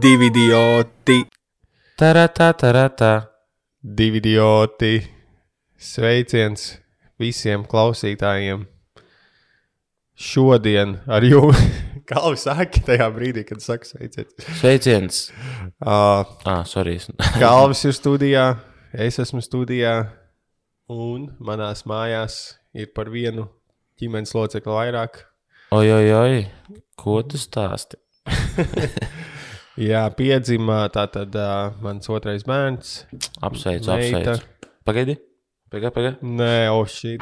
divi idioti. Taratā, taratā. Divi idioti. Sveiciens visiem klausītājiem. Šodien ar jums, kā jau sāki tajā brīdī, kad saka sveiciens. Sveiciens. Uh, Ah, sorry. Kalvis ir studijā, es esmu studijā, un manās mājās ir par vienu ģimenes locekli vairāk. Oi, oi, oi. Ko tu stāsti? Jā, piedzimā tātad uh, mans otrais bērns. Apsveicu, Meita. apsveicu. Pagaidi. Pagaidi, pagaidi. Nē, o šī.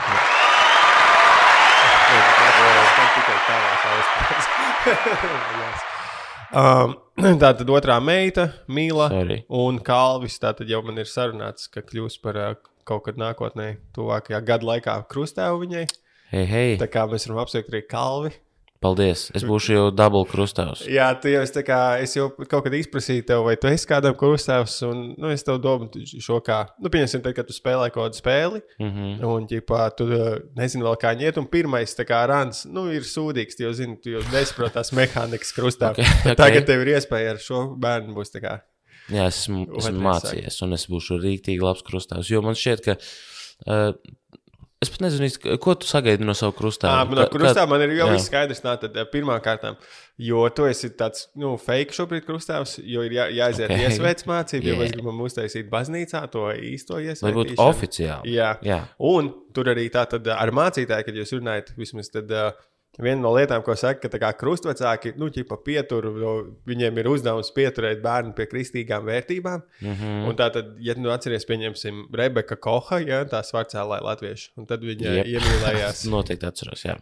um, tā tad otrā meita, Mīla. Sorry. Un Kalvis. Tā tad jau man ir sarunāts, ka kļūs par uh, kaut kad nākotnē, tuvākajā gada laikā, krustēvu viņai. Hei, hei. Tā kā mēs varam apsveikt arī Kalvi. Paldies. Es būšu jau dubult krustāvs. Jā, tu jau, kā, es jau kaut kad izprasīju tev, vai tu esi kādam krustēvs. Un nu, es tev domāju, šo kā, nu, pieņemsim, tad, kad tu spēlē kaut kādu spēli. Mm -hmm. Un, ģipā, tu uh, nezini, vēl kā ņemt. Un pirmais, kā rāns, nu, ir sūdīgs. Jau zini, tu jau nesaproti tās mehānikas krustā. Ok, okay, ok. Tagad tev ir iespēja ar šo bērnu būs tā kā. Jā, es esmu, esmu mācījies, un es būšu rīktīgi labs krustāvs. Jo man šķiet, ka. Uh, es pat nezinu, ko tu sagaidi no sava Tā, krustāva. no krustā man ir jau jā. viss skaidrs. Nā, tad, pirmā kārtā, jo tu esi tāds nu, fake šobrīd krustāvs, jo ir jā, jāaiziet Ok. okay. iesvēts mācību, jo Jā. mēs gribam uztaisīt baznīcā to īsto Lai iesvētīšanu. būtu oficiāli. Jā. Jā. Un tur arī tā tad ar mācītāju, kad jūs runājat, vismaz tad. Uh, Viena no lietām, ko saka, ka tā kā krustvecāki, nu, pietur, viņiem ir uzdevums pieturēt bērnu pie kristīgām vērtībām. Mm. -hmm. Un tā tad, ja nu atceries, pieņemsim, Rebeka Koha, ja, tā svārcēlāja latviešu, un tad viņa Jep. iemīlējās. Noteikti atceros. Jā.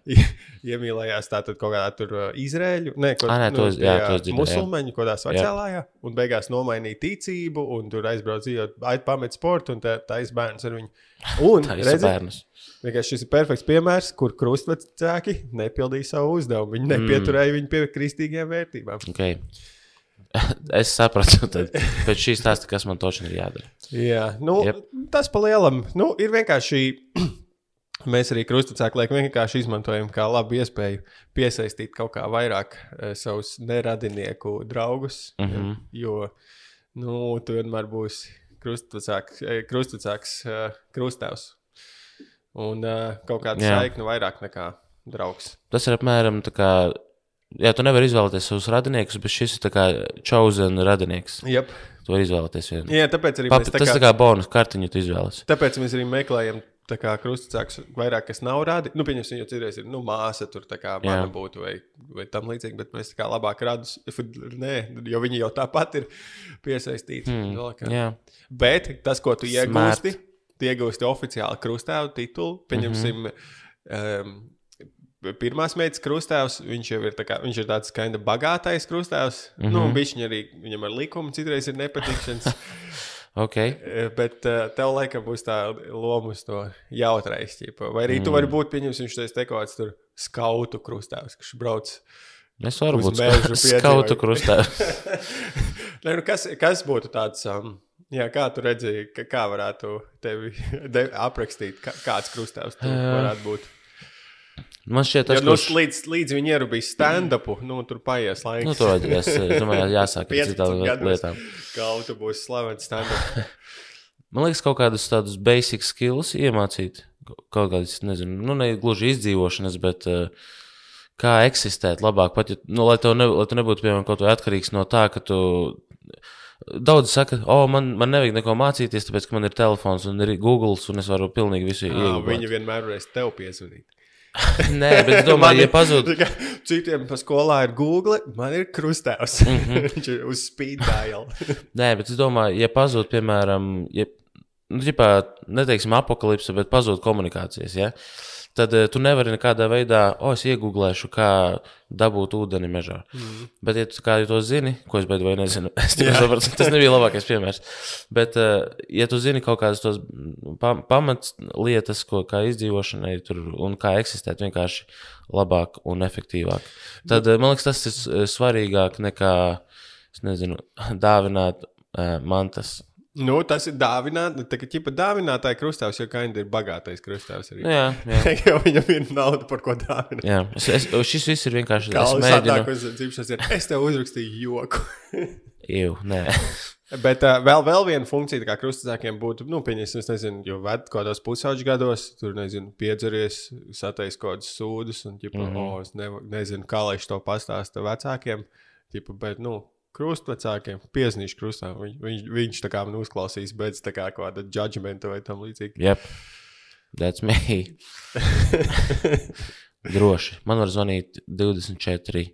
iemīlējās tātad kaut kādā tur uh, Izrēļu, ne, ko, Ā, nē, to es- jā, jā. musulmaņu, ko tās vecālājā, un beigās nomainīja ticību, un tur aizbrauc dzīvot, aiz pamet sportu, un tā, tā izbērns ar viņu. Un, Tā redzi, bērns. Vienkārši šis ir perfekts piemērs, kur krustvecāki nepildīja savu uzdevumu. Viņi nepieturēja mm. viņu pie kristīgiem vērtībām. Okay. Es sapratu, tad pēc šīs stāsta, kas man točni ir jādara. Jā, nu, yep. tas pa lielam. Nu, ir vienkārši. Mēs arī krustvecāki liekam, vienkārši izmantojam kā labu iespēju piesaistīt kaut kā vairāk e, savus neradinieku draugus. Mm. -hmm. Jo nu, tu vienmēr būsi krustvecāks, e, krustvecāks e, krustāvs. Un e, kaut kāda saikne vairāk nekā draugs. Tas ir apmēram tā kā. Jā, tu nevari izvēlēties savus radiniekus, bet šis ir tā kā chosen radinieks. Yep. Tu vari izvēlēties vienu. Jā, tāpēc arī Pap, mēs, tā tas tā kā bonus kartiņu tu izvēlies. Tāpēc mēs arī meklējam tā kā krustvecāks vairāk, kas nav radi. Nu, pieņemsim, jau citreiz ir nu, māsa, tur tā kā mana būtu vai, vai tam līdzīgi, bet mēs tā kā labāk radus. Nē, jo viņi jau tāpat ir piesaistīti. Mm, Jā, bet tas, ko tu Smart. Tu iegūsti oficiāli krustāvu titulu. Pieņemsim, mm -hmm. um, Pirmās meitas krustāvs, viņš jau ir, tā kā, viņš ir tāds kind of bagātais krustāvs. Mm -hmm. Nu, viņš arī viņam ar likumu citreiz ir nepatikšanas. ok. Eh, Bet uh, tev laikam būs tā loma uz to jautrais. Ķipa. Vai arī mm. tu vari būt, pieņemsim, šis te kaut kāds tur skautu krustāvs, kas brauc. Es varu būt skautu krustā. Nē, nu kas, kas būtu tāds, um, jā, kā tu redzēji, kā varētu tevi aprakstīt, kā, kāds krustāvs tu varētu būt? Man šķiet, tas nu, kurš... līdz, līdz viņi ierubīs stand-upu, nu, tur paies laiks. Nu, to es es domāju, jāsāk ar 15 citām lietām. Kā tu būsi slavens stand-up. Man liekas, kaut kādus tādus basic skills iemācīt. Kaut kādas, nezinu, nu, ne gluži izdzīvošanas, bet uh, kā eksistēt labāk. Pat, ja, nu, lai, tev ne, lai tu nebūtu, piemēram, kaut kā atkarīgs no tā, ka tu. Daudz saka, o, oh, man, man nevajag neko mācīties, tāpēc, ka man ir telefons un ir Google, un es varu pilnīgi visu iegūt. Viņi vienmēr varēs tev piezvanīt. Nē, bet es domāju, ja pazūd. Citiem pa skolā ir Google, man ir krustēvs. Mm Mhm. -hmm. Viņš ir uz speed dial. Nē, bet es domāju, ja pazūd, piemēram, ja, nu, ģipā, neteiksim, apakalipse, bet pazūd komunikācijas, ja? Tad uh, tu nevari nekādā veidā, o, es iegūlēšu, kā dabūt ūdeni mežā. Mm. Bet, ja tu kā ja to zini, ko es beidu vai nezinu, es sapratu, tas nebija labākais piemērs. Bet, uh, ja tu zini kaut kādas tos pa, pamatlietas, ko kā izdzīvošanai tur un kā eksistēt vienkārši labāk un efektīvāk, tad uh, man liekas, tas ir svarīgāk nekā, es nezinu, dāvināt mantas. Nu, tas ir dāvināts. Tā kā ķipa dāvinātāja krustāvs, jo kaindi ir bagātais krustāvs. Arī. Nu, jā, jā. jo viņam ir nauda, par ko dāvināt. jā. Es, es, šis viss ir vienkārši. Jau dzimšanas dienas, es tev uzrakstīju joku. Iev, nē. Bet uh, vēl, vēl viena funkcija, kā krustākiem būtu, nu, pieņemsim, es nezinu, jo kaut kādos pusauģu gados, tur, nezinu, piedzeries, satais kaut kādas sūdzes, un, ģipa, mm. -hmm. oh, es ne, nezinu, kā lai es to pastāstu vecākiem, ģipa, bet, nu, krustvecākiem, piezīmīšu krustā, viņ, viņš, viņš tā kā man uzklausīs, bet tā kā kāda judgmenta vai tam līdzīgi. Yep. That's me. Droši. Man var zvanīt 24.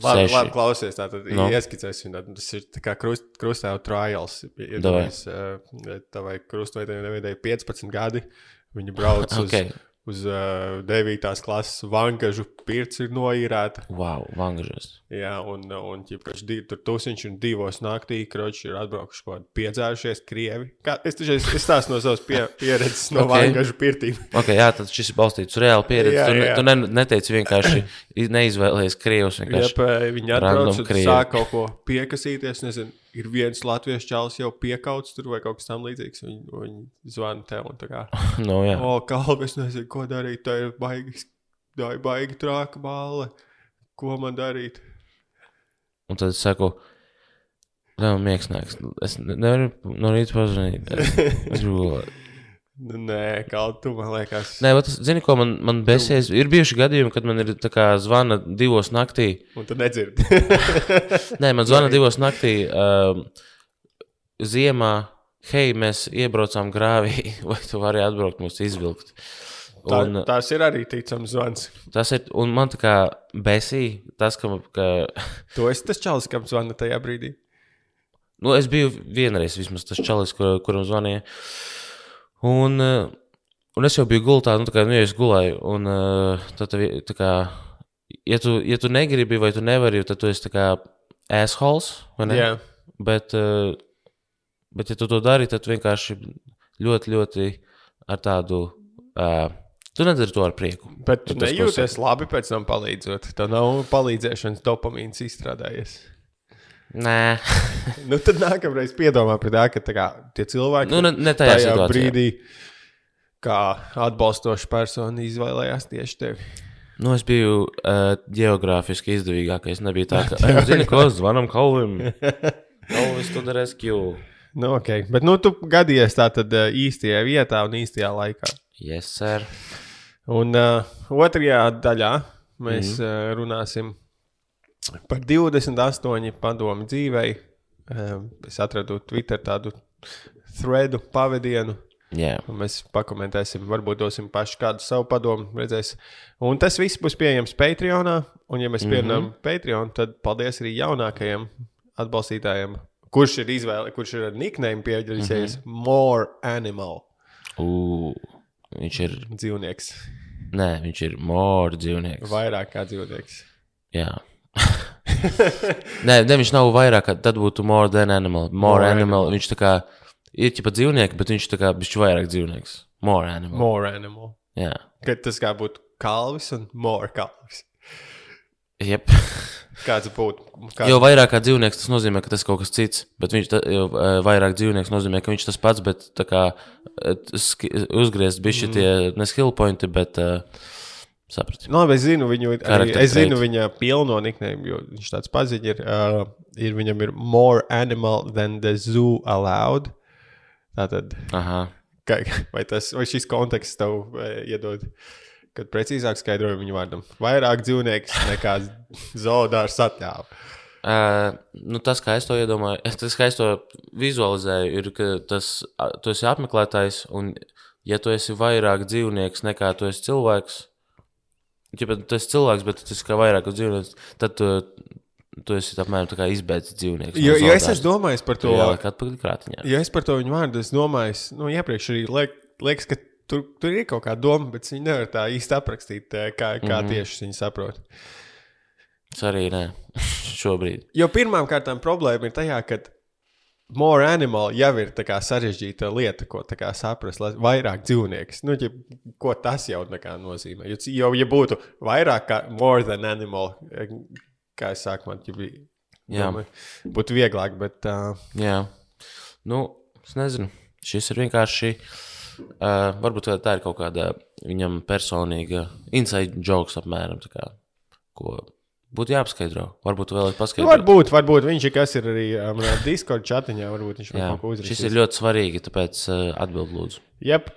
Labi, Seši. labi klausies, tā tad Nu. no. ieskicēsim. tad Tas ir tā kā krust, krustēva trials. Davai. Iedomājies, uh, tavai krustveidai nevienai 15 gadi. Viņi brauc Okay. uz uh, 9. klases vangažu pirts ir noīrēta. Wow, vangažos. Jā, un, un ķip, div, tur tusiņš un divos naktī kroči ir atbraukuši kaut kādi piedzērušies krievi. Kā, es taču es, es stāstu no savas pie, pieredzes no Ok. okay. vangažu pirtīm. Okay, jā, tad šis ir balstīts uz reālu pieredzi. Jā, tu, jā. tu ne, neteici vienkārši neizvēlējies krievus. Jā, vienkārši. viņi atbrauc un krievi. sāk kaut ko piekasīties. Nezinu, ir viens latviešu čalis jau piekauts tur vai kaut kas tam līdzīgs. Viņi, viņi zvana tev un tā kā, No, jā. o, kalvis, nezinu, ko darīt. Tā ir baigi, tā ir baigi trāka bāle. Ko man darīt? Un tad es saku, Tev miegs nāks. Es ne- nevaru no rīta pazvanīt. Es, es gribu gulēt. Nu, Nē, kā tu man liekas. Nē, bet, zini, ko man, man besies. Ir bijuši gadījumi, kad man ir tā kā zvana divos naktī. Un tu nedzirdi. Nē, man zvana divos naktī. Um, ziemā, hei, mēs iebraucām grāvī, vai tu vari atbraukt mūs izvilkt. Tā, Un, tās ir arī ticams zvans. tas ir, un man tā kā besī, tas, ka, ka Tu esi tas čalis, kam zvana tajā brīdī. nu, es biju vienreiz vismaz tas čalis, kur, kuram zvanīja. Un, eh, un es jau biju gultā, nu, tā kā, nu, ja es gulēju, un eh, tad, tā kā, ja tu, ja tu negribi vai tu nevari, tad tu esi ne? Jā, Bet, eh, bet, ja tu to dari, tad vienkārši ļoti, ļoti ar tādu. Uh, tu nedari to ar prieku. bet tu nejūties labi pēc tam palīdzot. Tev nav palīdzēšanas dopamīns izstrādājies. Nē, Nu, tad nākamreiz piedomā par tā, ka tā kā, tie cilvēki nu, ne, tajā, tajā tajā brīdī, kā atbalstoša persona, izvēlējās tieši tevi. Nu, es biju uh, geogrāfiski izdevīgākais. Nebija tā, ka, "Ej, zini, ko zvanam Kalvim. Kalvis to darēs Q. Nu, okay. Bet nu, tu gadījies tā tad eh, īstajā vietā un īstajā laikā. Yes, sir. Un uh, otrajā daļā mēs mm. uh, runāsim par 28 padomu dzīvei. Uh, es atradu Twitter tādu threadu pavadienu. Un mēs pakomentēsim, varbūt dosim pašu kādu savu padomu. Redzēs. Un tas viss būs pieejams Patreonā. Un, ja mēs pieņemam mm -hmm. Patreon, tad paldies arī jaunākajiem atbalstītājiem. Kurš ir izvēle, kurš ir ar nickname pieģerisējis mm -hmm. More Animal Ū, viņš ir. dzīvnieks. Nē, viņš ir mūžs dzīvnieks. Vairāk kā dzīvnieks. Jā. nē, ne, viņš nav vairāk, tad būtu more than animal. More, More animal. animal. Viņš tā kā ir pat dzīvnieks, bet viņš tā kā viņš vairāk dzīvnieks. More animal. More Animal. Jā. Kad tas kā būtu kalvis un more kalvis. Jep. Kāds būtu? Kāds... Jo vairāk kā dzīvnieks tas nozīmē, ka tas ir kaut kas cits. Bet viņš ta, jo, vairāk dzīvnieks nozīmē, ka viņš tas pats, bet kā uzgriezt bija Mm. tie ne skill pointi, bet uh, saprati. Nu, labi, es zinu viņu, arī, es zinu viņa pilno nickname, jo viņš tāds paziņš ir, uh, ir. Viņam ir more animal than the zoo allowed. Tātad, Aha. kā, vai, tas, vai šis konteksts tev eh, iedod, kad precīzāk skaidroju viņu vārdam? Vairāk dzīvnieks nekā zoodārs atļāva. Uh, nu, tas, kā es to iedomāju, tas, kā es to vizualizēju, ir, ka tas, tu esi apmeklētājs, un, ja tu esi vairāk dzīvnieks nekā tu esi cilvēks, pat tu esi cilvēks, bet tu esi kā vairāk dzīvnieks, tad tu, tu esi apmēram tā kā izbēdzis dzīvnieks. Jo, jo es esmu domājis par to, Jā, kā atpakaļ krātiņā. ja es par to viņu vārdu esmu domājis, nu, iepriekš arī liek, liekas, ka tur, tur ir kaut kāda doma, bet viņi nevar tā īsti aprakstīt, eh, kā, kā mm. -hmm. tieši viņi saprot. Es arī nē, šobrīd. Jo pirmām kārtām problēma ir tajā, ka more animal jau ir tā kā sarežģīta lieta, ko saprast, vairāk dzīvnieks. Nu, ja, ko tas jau nozīmē? Jo, jo ja būtu vairāk kā more than animal, eh, kā es sāku, man jau bija. Jā. domāju, Būtu vieglāk, bet uh, Jā, nu, es nezinu. Šis ir vienkārši. Uh, varbūt tā- ir kaut kāda viņam personīga inside jokes, apmēram, tā kā, ko Būtu jāpaskaidro. Varbūt vēl ir Nu, paskaidro. varbūt, varbūt viņš ir kas ir arī um, Discord chatiņā. Varbūt viņš Jā, kaut ko uzrakstīs. šis ir ļoti svarīgi, tāpēc uh, atbild lūdzu. Yep.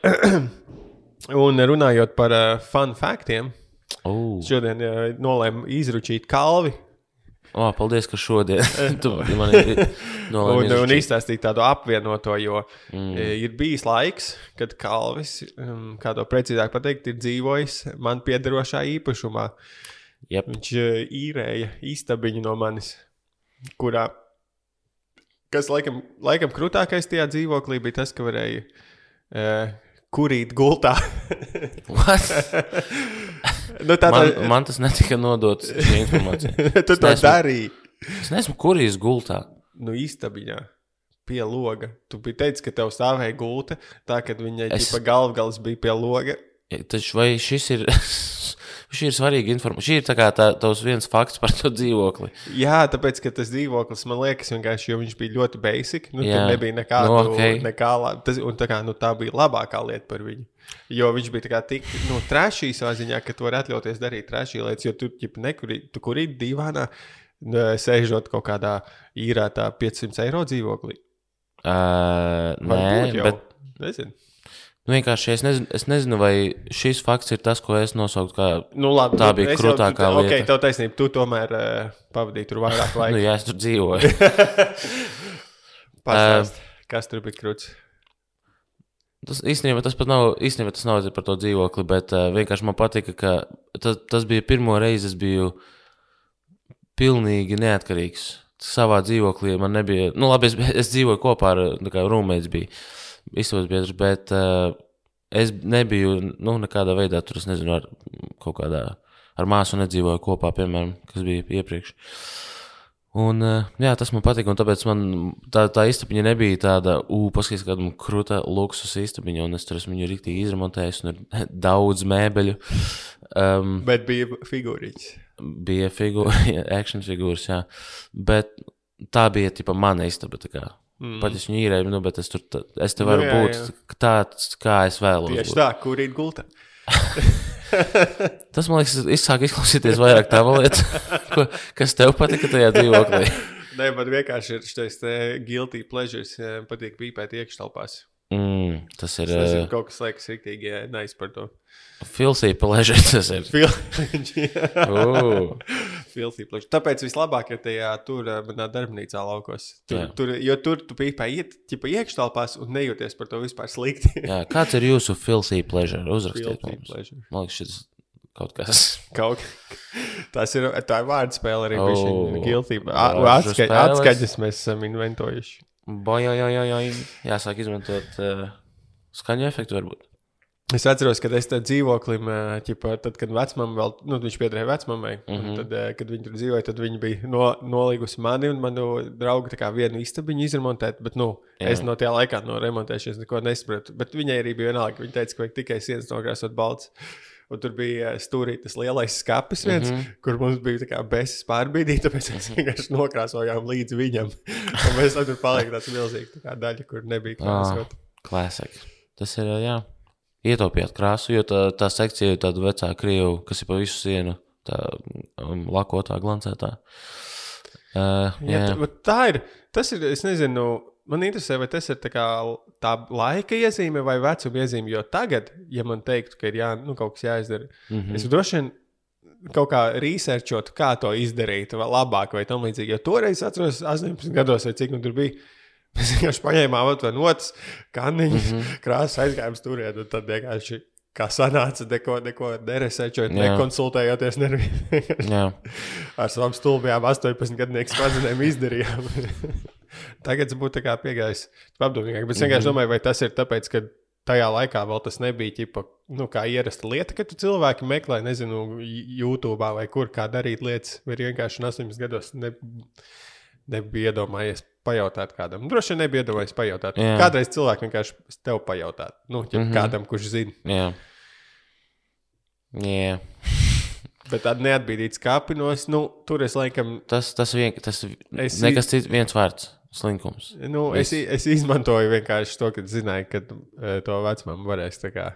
Un runājot par uh, fun faktiem, Oh. šodien uh, nolēmu izručīt kalvi Oh, paldies, ka šodien tu man ir un, un izstāstīt tādu apvienoto, jo mm. ir bijis laiks, kad kalvis, um, kā to precīzāk pateikt, ir dzīvojis man piederošā īpašumā. Jep. Viņš uh, īrēja istabiņu no manis, kurā, kas laikam, laikam krūtākais tajā dzīvoklī bija tas, ka varēja uh, kurīt gultā. Nu, tā Man, man tas netika nodots šī informācija. tu to neesmu- darīji. Es neesmu kurīs gultā. Nu, istabiņā. Pie loga. Tu biji teicis, ka tev stāvēja gulta, tā kad viņai Es- es... galvgals bija pie loga. Taču vai šis ir, šī ir svarīga informācija? Šī ir tā kā tā, tavs viens fakts par to dzīvokli. Jā, tāpēc, ka tas dzīvoklis man liekas vienkārši, jo viņš bija ļoti basic. Nu, tur nebija nekāda Nu, no, ok. okay. nekā laba. Tas, un tā, kā, nu, tā bija labākā lieta par viņu. Jo viņš bija kā tik nu, trešī savā ziņā, ka tu vari atļauties darīt trešī lietas, jo tu ģip, nekurī, tu kurī divānā, nu, sēžot kaut kādā īrētā 500 eiro dzīvoklī. Uh, nē, Varbūt jau. bet Nezinu. Nu, vienkārši es nezinu, es nezinu, vai šis fakts ir tas, ko es nosaucu kā. Nu, labi, Tā nu, bija krūtākā lieta. Ok, tev taisnība, tu tomēr uh, pavadīji tur vairāk Nu, laika. jā, es tur dzīvoju. Pastāst, kas tur bija krūts. Tas īstenībā tas pat nav, īstenībā tas nav par to dzīvokli, bet uh, vienkārši man patika, ka tas, tas bija pirmo reizi, es biju pilnīgi neatkarīgs. Savā dzīvoklī man nebija, nu, labi, es, es dzīvoju kopā ar, nu, kā rūmēs bija izsaucis biedrs, bet uh, es nebiju, nu, nekādā veidā tur, es nezinu, ar kaut kādā, ar māsu nedzīvoju kopā, piemēram, kas bija iepriekš. Un, uh, jā, tas man patika, un tāpēc man tā, tā istabiņa nebija tāda, ugh, paskatās, kāda man krūta luksus istabiņa, un es tur esmu viņu rīktīgi izremontējis, un ir daudz mēbeļu. Um, Bet bija figūriņš. bija figūra, action figūras, jā. Bet tā bija tipa mana istaba. Mm. Pat es viņu īrēju, nu, bet es tur es te varu Nu, nu, jā, būt jā. tāds, kā es vēlos. Tieši būt. tā, kur ir gulta. Tas man liekas, izsāk izklausīties vairāk tā lieta, ko- kas tev patika tajā dzīvoklī. Nē, man vienkārši ir šis guilty pleasures, eh, patīk pīpēt iekštelpās. Mm, tas ir Tas ir kaut kas, liekas, rīktīgi nais par to. filsī pleasure. Tas ir. Filthy pleasure. Tāpēc vislabāk ir tajā tur, eh, manā darbnīcā laukos. Tur, Jā. tur, jo tur tu pīpē iet, ķipa iekštelpās un nejūties par to vispār slikti. jā, kāds ir jūsu filsī pleasure? Uzrakstiet mums. pleasure. Man liekas, šis kaut kas. Kaut Tas ir, tā ir vārdu spēle arī. Oh. Guilty. Spēles. atskaņas mēs esam inventojuši. Bojojojojoj. Jāsāk izmantot uh, skaņu efektu varbūt. Es atceros, kad es tam dzīvoklim, ā, ķipa, tad, kad vecmāmiņa vēl, nu, viņš piederēja vecmāmiņai, mm. -hmm. tad, ā, kad viņi tur dzīvoja, tad viņi bija no, nolīgusi mani un manu draugu vienu istabiņu izremontēt, bet, nu, Jā. Es no tajā laikā no remontēšanas neko nesapratu. Bet viņai arī bija vienalga, viņa teica, ka vajag tikai sienas nokrāsot balts. Un tur bija ā, stūrī tas lielais skats, viens, mm Mhm. -hmm. kur mums bija tā kā besis pārbīdīt, tāpēc mēs vienkārši nokrāsojām līdz viņam. Un mēs tam tur palikām tāds milzīgs tā kā daļa, kur nebija krāsot. Klasika. Tas ir, jā, ietaupījāt krāsu, jo tā, tā sekcija ir tāda vecā krievu, kas ir pa visu sienu, tā um, lakotā, glancētā. Uh, jā, Jā, tā, tā ir. Tas ir. Es nezinu, man interesē, vai tas ir tā, tā laika iezīme vai vecuma iezīme. Jo tagad, ja man teiktu, ka ir jā, nu, kaut kas jāizdara, mm. -hmm. es droši vien kaut kā researchot, kā to izdarīt, vai labāk, vai tam līdzīgi. Jo toreiz, atceros, 18 gados, vai cik nu tur bija. Mēs vienkārši paņēmām otru notis, kanniņu, mm. -hmm. krāsas aizgājām tur, un tad vienkārši. Kā sanāca, neko, neko neresēčot, nekonsultējoties jā. ar savām stulbajām 18 gadnieku smadzenēm izdarījām. Tagad es būtu piegājis apdomīgāk, bet es vienkārši domāju, vai tas ir tāpēc, ka tajā laikā vēl tas nebija ķipa, nu, kā ierasta lieta, ka tu cilvēki meklē, nezinu, YouTube vai kur kā darīt lietas, vai vienkārši 18 gados ne, nebija iedomājies pajautāt kādam. Droši vien nebija iedomājies pajautāt. Jā. Kādreiz cilvēki vienkārši tev pajautāt, nu, ķip, mm -hmm. kādam, kurš zina. jā. jā. Bet tāda neatbīdīta kāpinos, nu, tur es laikam Tas, tas, vien, tas Es- nekas cits, viens vārds - slinkums. Nu, es, es izmantoju vienkārši to, ka zināju, ka uh, to vecumam varēs tā kā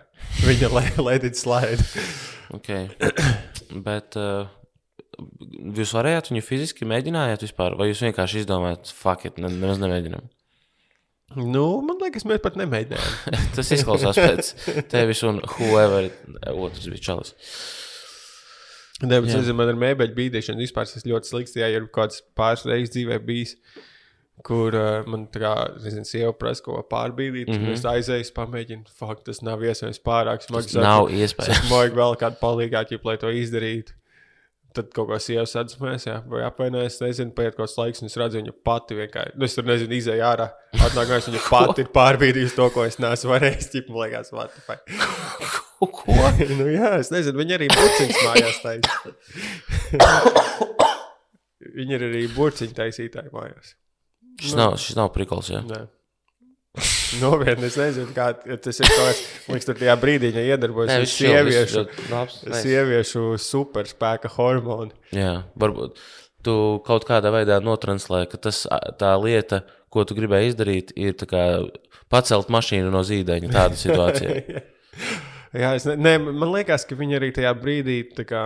viņa lēdīt slēdīt. Okay. Bet uh, jūs varējāt viņu fiziski mēģinājāt vispār, vai jūs vienkārši izdomājāt, fuck it, ne, nemaz nemēģinām? Nu, man liekas, mēs pat nemēģinājām. Tas izklausās pēc tevis un whoever otrs bija čalis. Nē, bet es man ar mēbeļu bīdīšanu vispār tas ļoti slikts. Jā, ir kaut kāds pāris reizes dzīvē bijis, kur uh, man tā kā, nezinu, sieva prasa ko pārbīdīt. Mm. -hmm. Es aizēju, pamēģinu, fakt, tas nav iespējams pārāk smags. Tas nav iespējams. Vajag vēl kādu palīgāku, lai to izdarītu. Tad kaut ko sievas atzīmēs, jā, vai apvainojas, nezinu, paiet kaut kāds laiks, un es redzu, viņa pati vienkārši, nu, es tur nezinu, izēju ārā, atnākās, viņa pati ir pārbīdījusi to, ko es neesmu varējis, ķip, man liekas, fuck. Ko? nu, jā, es nezinu, viņi arī burciņas mājās taisa. viņi ir arī burciņu taisītāji mājās. Šis nav, šis nav prikals, jā. Nē. Nopietni, es nezinu, kā tas ir. Man liekas, tur tajā brīdī viņa iedarbojas ar sieviešu, sieviešu superspēka hormonu. Jā, varbūt tu kaut kādā veidā notranslē, ka tas, tā lieta, ko tu gribēji izdarīt, ir kā pacelt mašīnu no zīdaiņa. Tāda situācija. Jā, es ne, ne, man liekas, ka viņi arī tajā brīdī kā.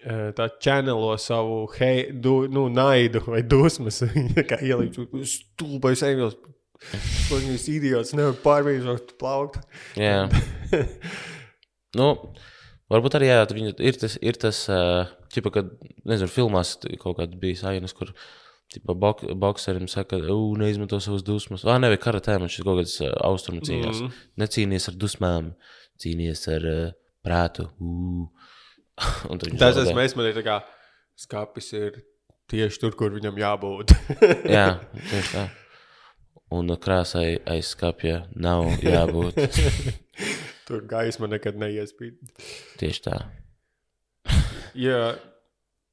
Tā čēnelo savu hei, du, nu, naidu vai dusmas. Viņa kā ielīdz stulbais ejos. Viņus idiots nevar pārvīzot plaukt. Jā. nu, varbūt arī jā, viņa, ir tas, ir tas ķipa, kad, nezinu, filmās kaut kāds bija ainas, kur ķipa, bok, bokserim saka, neizmanto savas dusmas. Ah, nevis karatē, man šis kaut kāds austrumu cīņās. Mm. Necīnījies ar dusmām, cīnījies ar uh, prātu. Uh. Tas esmu es, man ir tā kā skapis ir tieši tur, kur viņam jābūt. Jā, tieši tā. Un krāsai aiz skapja nav jābūt. tur gaisma nekad neiespīd. Tieši tā. Jā,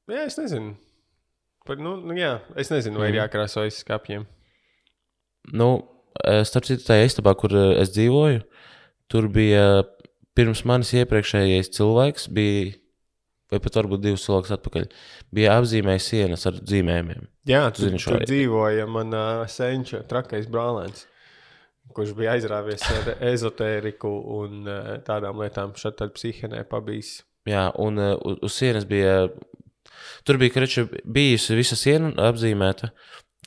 jā, es nezinu. Par, nu, nu, jā, es nezinu, vai ir jākrāso aiz skapiem. Nu, eh, starp citu, tajā istabā, kur eh, es dzīvoju, tur bija pirms manis iepriekšējais cilvēks, bija, vai pat varbūt divus cilvēkus atpakaļ, bija apzīmējis sienas ar zīmējumiem. Jā, tu Zini tur dzīvoja mana senča, trakais brālēns, kurš bija aizrāvies ar ezotēriku un eh, tādām lietām, šeit psihenē pabijis. Jā, un uh, uz, sienas bija. Tur bija kreča, bijusi visa siena apzīmēta.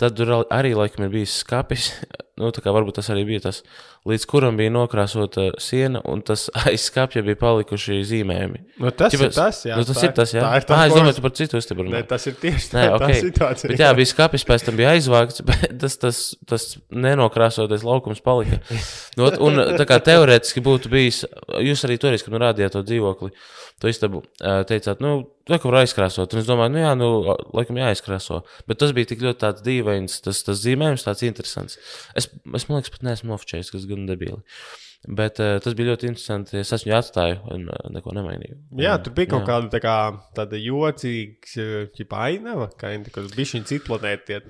Tad tur arī laikam ir bijis skāpis. Nu, tā kā varbūt tas arī bija tas, līdz kuram bija nokrāsota siena, un tas aiz skāpja bija palikuši zīmējumi. Nu, tas Ķipa- ir tas, jā. nu, tas tā ir tas, jā. Ir tā, ah, es domāju, tu par citu runā. Nē, tas ir tieši Nē, tā, ok. tā situācija. Bet jā, bija skāpis, pēc tam bija aizvākts, bet tas, tas, tas nenokrāsoties laukums palika. Nu, un tā kā teorētiski būtu bijis, jūs arī toreiz, kad nu rādījāt to dzīvokli, to istabu, teicāt, nu, kā var aizkrāsot. Un es domāju, nu jā, nu, laikam jāizkrāso. Bet tas bija tik ļoti tāds dīvains, tas, tas zīmējums tāds interesants. Es, es man liekas, pat neesmu nofočējis, kas gan debīli. Bet uh, tas bija ļoti interesanti. Es esmu atstāju un uh, neko nemainīju. Jā, tur bija kaut Jā. kāda tā kā, tāda jocīga, ķipa ainava, kad bija šī cita planēta.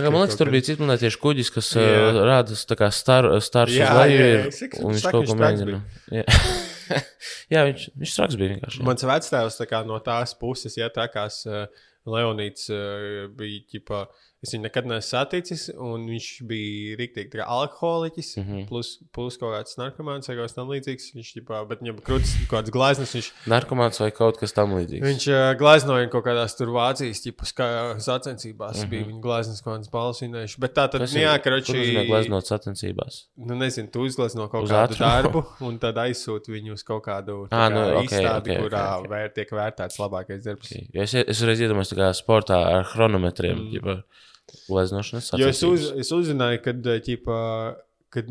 Man liekas, tur bija cits monētiešu kuģis, kas Jā. uh, rāda tā kā star, Jā, uz leju. jā, jā, saku, Un viņš kaut ko mēģina. Jā, jā viņš, viņš straks bija vienkārši. jā. Mans vectēvs tā kā, no tās puses, ja tā kā Leonīds uh, bija ģipa, es viņu nekad neesmu saticis, un viņš bija rīktīgi kā alkoholiķis, mm. -hmm. plus, plus kaut kāds narkomāns vai kaut kas tam līdzīgs. Viņš ģipa, bet viņam krūtis kaut kāds glazmas, viņš, Narkomāns vai kaut kas tam līdzīgs. viņš uh, glaznoja kaut kādās tur Vācijas ģipa, ska- sacensībās, mm -hmm. bija viņa glazmas kaut kāds balss vinējuši. Bet tā tad, jā, karoči, ir gleznot sacensībās. nu, nezinu, tu uzglezno kaut Uz kādu ātrumu. darbu, un tad aizsūti viņu uz kaut kādu Ā, tā kā, nu, ok, izstādi, ok, ok, kurā ok. Vēr, tiek vērtēts labākais darbs. Jo es, es reiz iedomājos, kā sportā ar chronometriem, mm. jau gleznošanas Jo es, uz, sacensības. es uzzināju, kad, eh, ķipa, kad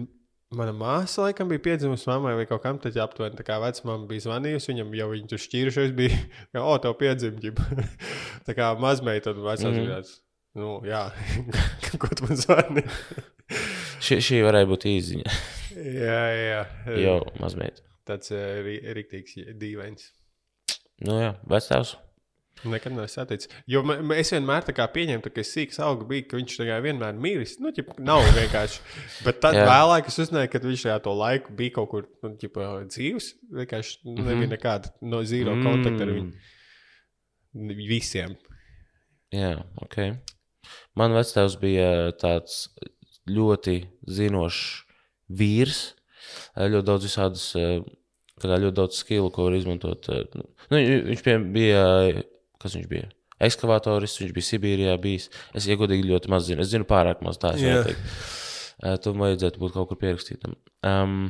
mana māsa laikam bija piedzimusi mammai vai kaut kam, jā, aptuveni tā kā vecmāma bija zvanījusi viņam, jau viņi tur šķīrušies, bija, ka, o, tev piedzimta. tā kā mazmeita un vecās mm. -hmm. Nu, jā, ko tu man zvani? Šī, šī varēja būt īziņa. jā, jā. Jau mazliet. Tāds uh, rīktīgs dīvains. Nu jā, vecāks. Nekad neesmu saticis. Jo ma- ma- es vienmēr tā kā pieņēmu, ka es sīkā auga biju, ka viņš tā kā vienmēr miris. Nu, ķip, nav vienkārši. Bet tad Jā. vēlāk es uzzināju, ka viņš tajā to laiku bija kaut kur nu, ķipa, dzīves. Vienkārši nu, nebija nekāda no zīro mm. kontakta ar viņu visiem. Jā, ok. Man vecāks bija tāds ļoti zinošs vīrs. Ļoti daudz visādas, ļoti daudz skilu, ko var izmantot. eh, Nu, viņš bija kas viņš bija. Ekskavatoris, viņš bija Sibīrijā. Bijis. Es iegodīgi ļoti maz zinu. Es zinu pārāk maz tā. Jā. Yeah. Tam vajadzētu būt kaut kur pierakstītam. Um,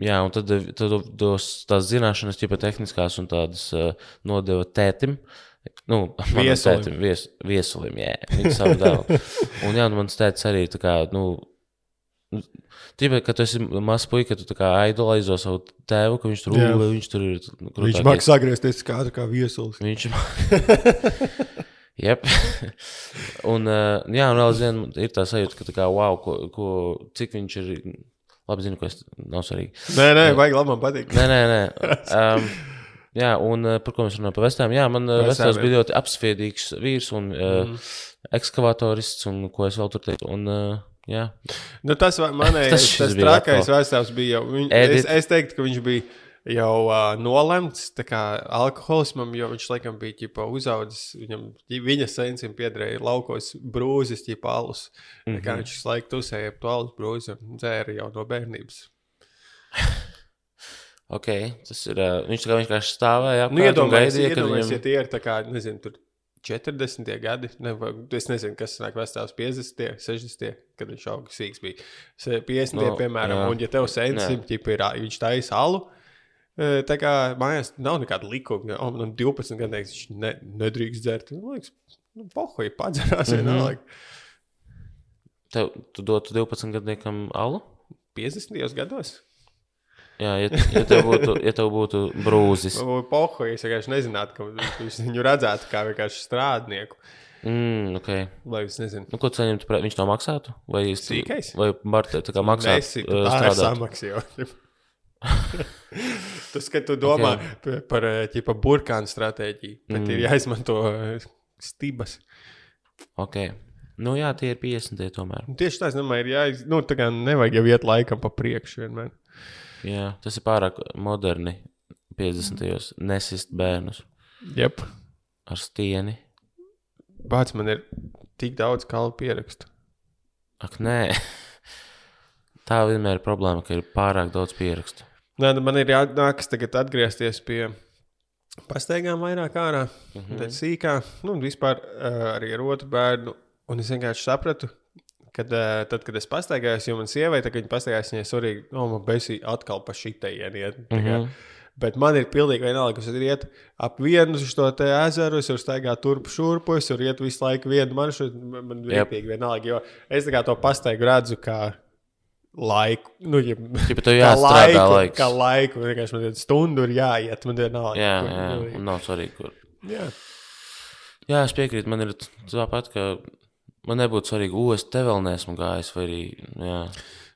jā, un tad, tad dos tās zināšanas, jau tehniskās un tādas uh, nodeva tētim. Nu, Viesulim. tētim, vies, viesulim, jā, viņa savu dēlu. Un jā, nu, mans tētis arī tā kā, nu, Tīpēc, kad tu esi mazs puika, tu kā idolizē savu tēvu, ka viņš tur, ū, viņš tur ir. Viņš krūtākais. mākslinieks sagriezties kā, kā viesulis. Viņš Jep. un, uh, jā, un vēl aizvien ir tā sajūta, ka, tā kā, wow, ko, ko, cik viņš ir. Labi, zinu, ka tas nav svarīgi. Nē, nē, vajag labi, man patīk. Nē, nē, nē. Um, jā, un uh, par ko mēs runājam? Par vestām. Jā, man uh, jā. bija ļoti apsviedīgs vīrs un uh, mm. ekskavatorists, un ko es vēl tur teicu. Un, uh, jā, Nu, tas manējais, Tas tas, trakais vēstāvs bija jau. Viņ, es, es teiktu, ka viņš bija jau uh, nolemts alkoholismam, jo viņš laikam bija ķipa, uzaudzis. Viņam, viņa sensim piederēja laukos brūzis, ķipa alus. Mm -hmm. Viņš visu laiku tusēja ap to alus brūzi un dzēra jau no bērnības. ok. Tas ir. Uh, viņš vienkārši stāvēja. Nu, iedomājieties, ja tie ir tā kā, nezinu, tur 40. gadi, ne, es nezinu, kas nāk vēstāvs 50. 60. kad viņš augstīgs bija. Se- 50. Nu, No, piemēram, jā. un ja tev sensim, ir, viņš taisa alu, e, tā kā mājās nav nekāda likuma, oh, man 12 gadu teiks, viņš ne, nedrīkst dzert. Man liekas, nu, pohoji, padzerās Mhm. vienalga. Tev, tu dotu 12 gadniekam alu? 50. gados. Jā, ja, ja, tev būtu, ja tev būtu brūzis. Pohoji, es vienkārši nezinātu, ka viņš viņu redzētu kā vienkārši strādnieku. Mm, okay. Lai es nezinu. nu, ko tu saņemtu? Pre... Viņš to maksātu? Vai, es- Sīkais? vai Marta tā kā maksātu? Uh, tā ir jau. Tas, kad tu domā okay. par ķipa, burkānu stratēģiju, tad mm. ir jāizmanto stibas. Ok. Nu jā, tie ir 50. tie tomēr. Tieši tā, es domāju, ir jāiz... nu, tā kā nevajag jau iet laikam pa priekšu vienmēr. Jā, tas ir pārāk moderni. 50. gados nesist bērnus Jep. ar stieni. Bāc, man ir tik daudz kalnu pierakstu. Ak, nē. Tā vienmēr ir problēma, ka ir pārāk daudz pierakstu. Nē, nu, man ir jānākas tagad atgriezties pie pastaigām vairāk ārā, mm -hmm. tad sīkā, nu, un vispār uh, arī ar otru bērnu. Un es vienkārši sapratu, kad, uh, tad, kad es pastaigājos, jo man sievai, tad, viņa pastaigājās, viņa arī, no, man besī atkal pa šitai iet. Mm -hmm. Bet man ir pilnīgi vienalga, kas ir iet ap vienu uz to ezeru, es varu staigāt turp šurpu, es varu iet visu laiku vienu maršrutu. Man ir pilnīgi vienalga, jo es tā to pastaigu redzu kā laiku. Nu, ja, Ja tev jāstrādā laiks. Kā laiku, vienkārši man ir stundu, ir jāiet. Man ir nav Jā, jā, un nav svarīgi, kur. jā. Jā, es piekrītu. Man ir tāpat, ka man nebūtu svarīgi, o, es te vēl neesmu gājis, arī. Jā.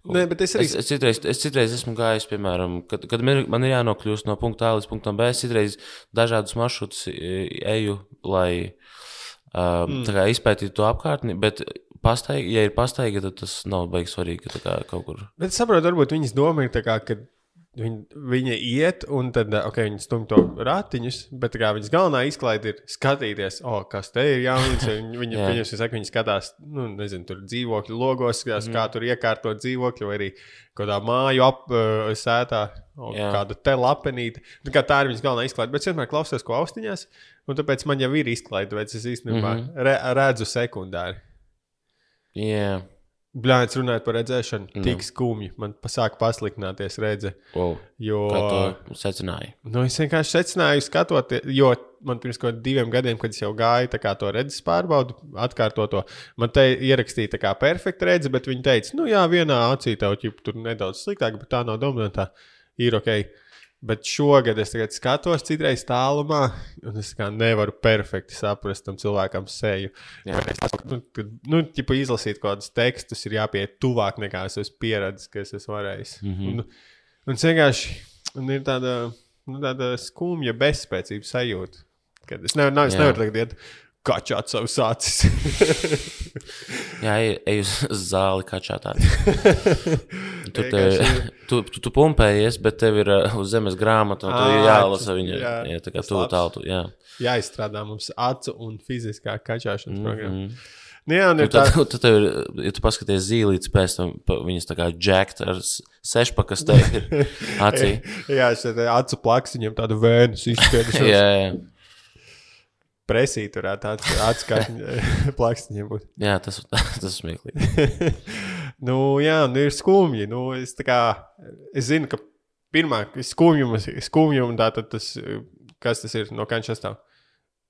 Nē, bet es arī. Es, es, citreiz, es citreiz esmu gājis, piemēram, kad, kad man ir- jānokļūst no punkta A līdz punktam B. Es citreiz dažādus maršrutus e, eju, lai uh, mm. izpētītu to apkārtni. Bet, pastaigi, ja ir pastaiga, tad tas nav beigas svarīgi. ka Kā, kaut kur. Bet es saprotu, varbūt viņas doma ir tā, kā, ka viņi, viņi iet un tad, ok, viņi stumj to ratiņus, bet tā kā viņas galvenā izklaide ir skatīties, oh, kas te ir jauns. un Viņi, Jā. viņas, saka, viņi skatās, nu, nezinu, tur dzīvokļu logos, skatās, mm. kā tur iekārtot dzīvokļu, vai arī kādā māju ap uh, sētā, o, Jā. kādu te lapenīti. Nu, kā tā ir viņas galvenā izklaide. Bet es vienmēr klausos, ko austiņās, un tāpēc man jau ir izklaide, bet es īstenībā mm -hmm. re, redzu sekundāri. Jā, Bļāvis runājot par redzēšanu, Nu. tik skumji. Man sāk pasliktināties redzē. wow. Jo kā to secināja. nu, es vienkārši secināju, skatoties, jo man pirms kaut diviem gadiem, kad es jau gāju to redzes pārbaudu, atkārtot to, man te ierakstīja tā kā perfekta redze, bet viņi teica, nu jā, vienā acī tev ķip, tur nedaudz sliktāk, bet tā nav dominantā. Ir ok. Bet šogad es skatos citreiz tālumā, un es nevaru perfekti saprast tam cilvēkam seju. Tā- Nu, kad, nu, ķipa, izlasīt kaut kādus tekstus, ir jāpiet tuvāk nekā es esmu pieredzējis, ka es esmu varējis. Mm -hmm. un, un es vienkārši un ir tāda, nu, tāda skumja bezspēcības sajūta. Kad es nevaru, nav, es nevaru tagad iet kačāt savus acis. Jā, ej, uz zāli, kā čatā. Tur te, Vienkārši- tu, tu, tu pumpējies, bet tev ir uh, uz zemes grāmata, un tev ir jālasa viņa. jā, Jā, tā kā tu tālu. Jā. Jāizstrādā mums acu un fiziskā kačāšanas mm Mhm. -hmm. programma. Nu, jā, un ir Tad, tā, tad tev ir, ja tu paskaties zīlītes pēc tam, viņas tā kā džekt ar sešpakas tev ir acī. jā, es te acu plaks, viņam tādu vēnu izspiedušos. jā, jā. Presīt varētu tāds atskaņa plakstiņiem. Jā, tas, tas ir smieklīgi. nu, jā, nu ir skumji. Nu, es, kā, es zinu, ka pirmā skumjuma, skumjuma tā tas, kas tas ir, no kā viņš sastāv,